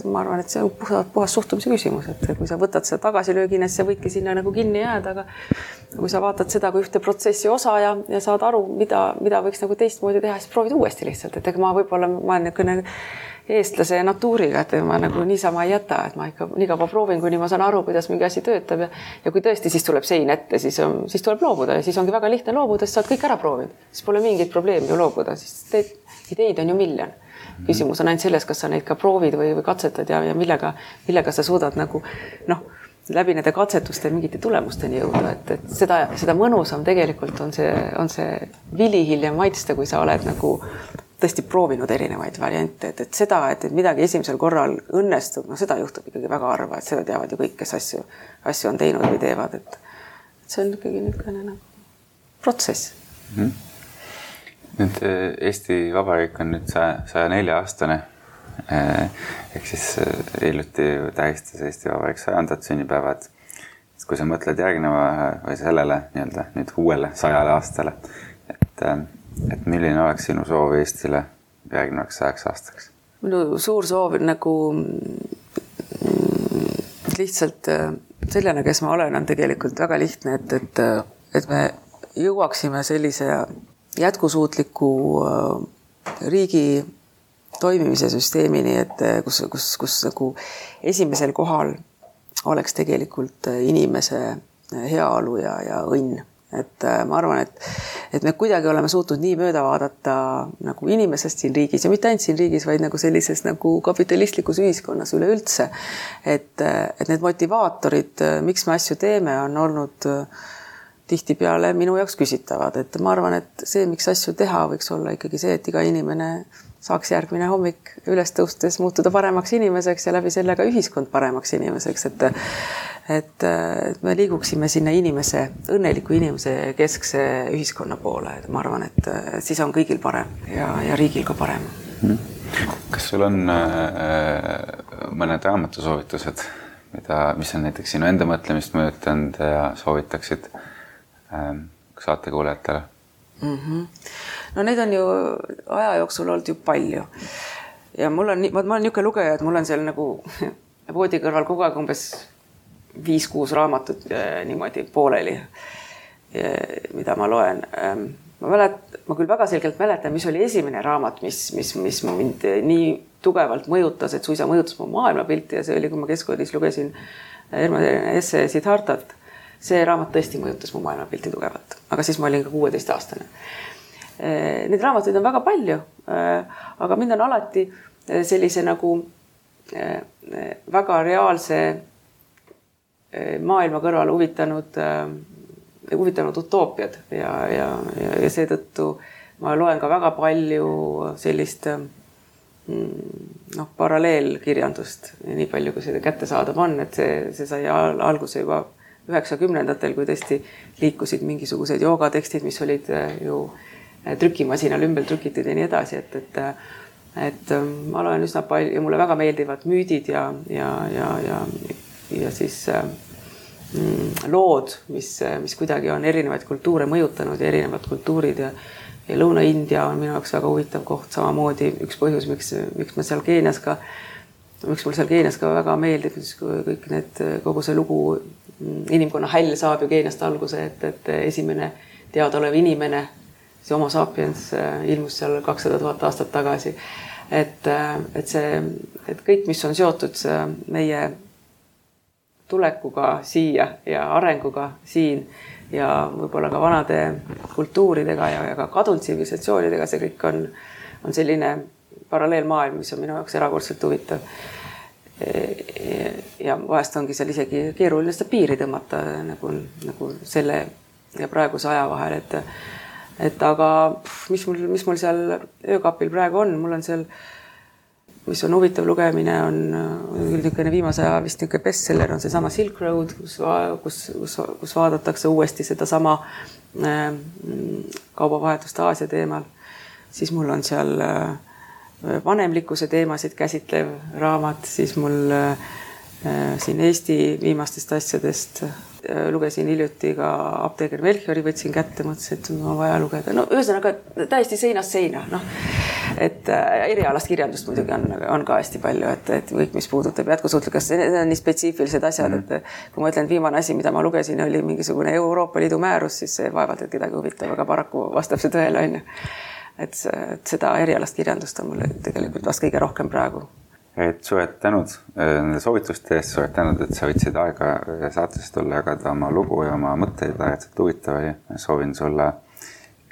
Speaker 1: ma arvan, et see on puhas, puhas suhtumise küsimus, et kui sa võtad seda tagasilöögina, siis sa võidki sinna nagu kinni jääda, aga kui sa vaatad seda kui ühte protsessi osa ja, ja saad aru, mida, mida võiks nagu teistmoodi teha, siis proovid uuesti lihtsalt, et ega ma võib-olla, ma olen niisugune eestlase natuuriga, et ma nagu niisama ei jäta, et ma ikka nii kaua proovin, kuni ma saan aru, kuidas mingi asi töötab. Ja ja kui tõesti siis tuleb sein ette, siis, siis tuleb loobuda ja siis ongi väga lihtne loobuda, sest sa oled kõik ära proovinud, siis pole mingit probleemi ju loobuda, siis teed ideid on ju miljon. küsimus on ainult selles, kas sa neid ka proovid või, või katsetad ja, ja millega, millega sa suudad nagu noh, läbi nende katsetuste mingite tulemusteni jõuda, et, et seda, seda mõnusam tegelikult on see, on see vili hiljem maitsta, kui sa oled nagu tõesti proovinud erinevaid variante, et, et seda, et, et midagi esimesel korral õnnestub, no seda juhtub ikkagi väga harva, et seda teavad ju kõik, kes asju, asju on teinud või teevad, et see on ikkagi niisugune nagu protsess
Speaker 2: mm. -hmm nüüd Eesti Vabariik on nüüd saja, saja nelja aastane. ehk siis hiljuti tähistas Eesti Vabariik sajandat sünnipäeva, et kui sa mõtled järgneva või sellele nii-öelda nüüd uuele sajale aastale, et, et milline oleks sinu soov Eestile järgnevaks sajaks aastaks?
Speaker 1: minu suur soov on nagu lihtsalt äh, sellena, kes ma olen, on tegelikult väga lihtne, et, et, et me jõuaksime sellise jätkusuutliku äh, riigi toimimise süsteemini, et kus, kus, kus nagu esimesel kohal oleks tegelikult äh, inimese äh, heaolu ja, ja õnn. et äh, ma arvan, et, et me kuidagi oleme suutnud nii mööda vaadata nagu inimesest siin riigis ja mitte ainult siin riigis, vaid nagu sellises nagu kapitalistlikus ühiskonnas üleüldse. et, et need motivaatorid, miks me asju teeme, on olnud tihtipeale minu jaoks küsitavad, et ma arvan, et see, miks asju teha, võiks olla ikkagi see, et iga inimene saaks järgmine hommik üles tõustes muutuda paremaks inimeseks ja läbi selle ka ühiskond paremaks inimeseks, et et, et me liiguksime sinna inimese, õnneliku inimese keskse ühiskonna poole, et ma arvan, et siis on kõigil parem ja, ja riigil ka parem.
Speaker 2: Mhm. kas sul on äh, mõned raamatusoovitused, mida, mis on näiteks sinu enda mõtlemist mõjutanud ja soovitaksid äh, saatekuulajatele
Speaker 1: mm? -hmm no neid on ju aja jooksul olnud ju palju. ja mul on, ma olen niisugune lugeja, et mul on seal nagu voodi kõrval kogu aeg umbes viis-kuus raamatut äh, niimoodi pooleli, mida ma loen. Ähm, ma mäletan, ma küll väga selgelt mäletan, mis oli esimene raamat, mis, mis, mis mind nii tugevalt mõjutas, et suisa mõjutas mu maailmapilti ja see oli, kui ma keskkoolis lugesin Hermann Hesse Siddhartat. See raamat tõesti mõjutas mu maailmapilti tugevalt, aga siis ma olin ka kuueteistaastane. Eh, neid raamatuid on väga palju, eh, aga mind on alati eh, sellise nagu väga reaalse maailma kõrval huvitanud, huvitanud utoopiad. Ja, ja, ja, ja seetõttu ma loen ka väga palju sellist mm, noh, paralleelkirjandust, nii palju, kui seda kättesaadav on, et see, see sai alguse juba üheksakümnendatel, kui tõesti liikusid mingisugused joogatekstid, mis olid ju äh, trükimasinal ümber trükitud ja nii edasi, et, et et ähm, ma loen üsna palju, mulle väga meeldivad müüdid ja, ja, ja, ja, ja siis äh, mm, lood, mis, mis kuidagi on erinevaid kultuure mõjutanud ja erinevad kultuurid ja ja Lõuna-India on minu jaoks väga huvitav koht, samamoodi üks põhjus, miks, miks ma seal Keenias ka, miks mul seal Keenias ka väga meeldib, kõik need, kogu see lugu, inimkonna häll saab ju Keeniast alguse, et, et esimene teadaolev inimene see Homo sapiens ilmus seal kakssada tuhat aastat tagasi. et, et see, et kõik, mis on seotud meie tulekuga siia ja arenguga siin ja võib-olla ka vanade kultuuridega ja, ja ka kadunud tsivilisatsioonidega, see kõik on, on selline paralleelmaailm, mis on minu jaoks erakordselt huvitav. ja vahest ongi seal isegi keeruline seda piiri tõmmata nagu, nagu selle ja praeguse aja vahel, et et aga mis mul, mis mul seal öökapil praegu on, mul on seal, mis on huvitav lugemine, on küll niisugune viimase aja vist niisugune bestseller on seesama Silk Road, kus, kus, kus, kus vaadatakse uuesti sedasama äh, kaubavahetust Aasia teemal. siis mul on seal äh, vanemlikkuse teemasid käsitlev raamat, siis mul äh, siin Eesti viimastest asjadest Äh, lugesin hiljuti ka apteeker Melchiori, võtsin kätte, mõtlesin, et on vaja lugeda. no ühesõnaga täiesti seinast seina, noh. et äh, erialast kirjandust muidugi on, on ka hästi palju, et, et kõik, mis puudutab jätkusuutlikkust, need on nii spetsiifilised asjad mm, -hmm. et kui ma ütlen, et viimane asi, mida ma lugesin, oli mingisugune Euroopa Liidu määrus, siis see vaevalt, et kedagi huvitab, aga paraku vastab see tõele, on ju. Et, et seda erialast kirjandust on mul tegelikult vast kõige rohkem praegu
Speaker 2: et suured tänud äh, nende soovituste eest, suured tänud, et sa võtsid aega äh, saatesse tulla, jagada oma lugu ja oma mõtteid, ääretult huvitav oli. soovin sulle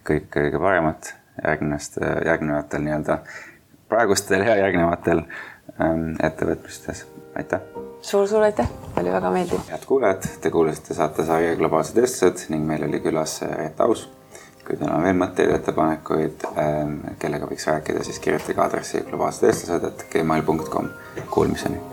Speaker 2: kõike kõige paremat järgnevast, äh, järgnevatel nii-öelda praegustel ja järgnevatel ähm, ettevõtmistes, aitäh
Speaker 1: suur,! suur-suur aitäh, oli väga meeldiv.
Speaker 2: head kuulajad, te kuulasite saatesarja Globaalsed vestlused ning meil oli külas Reet Aus kui teil on veel mõtteid, ettepanekuid, ähm, kellega võiks rääkida, siis kirjutage aadressi globaalsed eestlased, et gmail.com. Kuulmiseni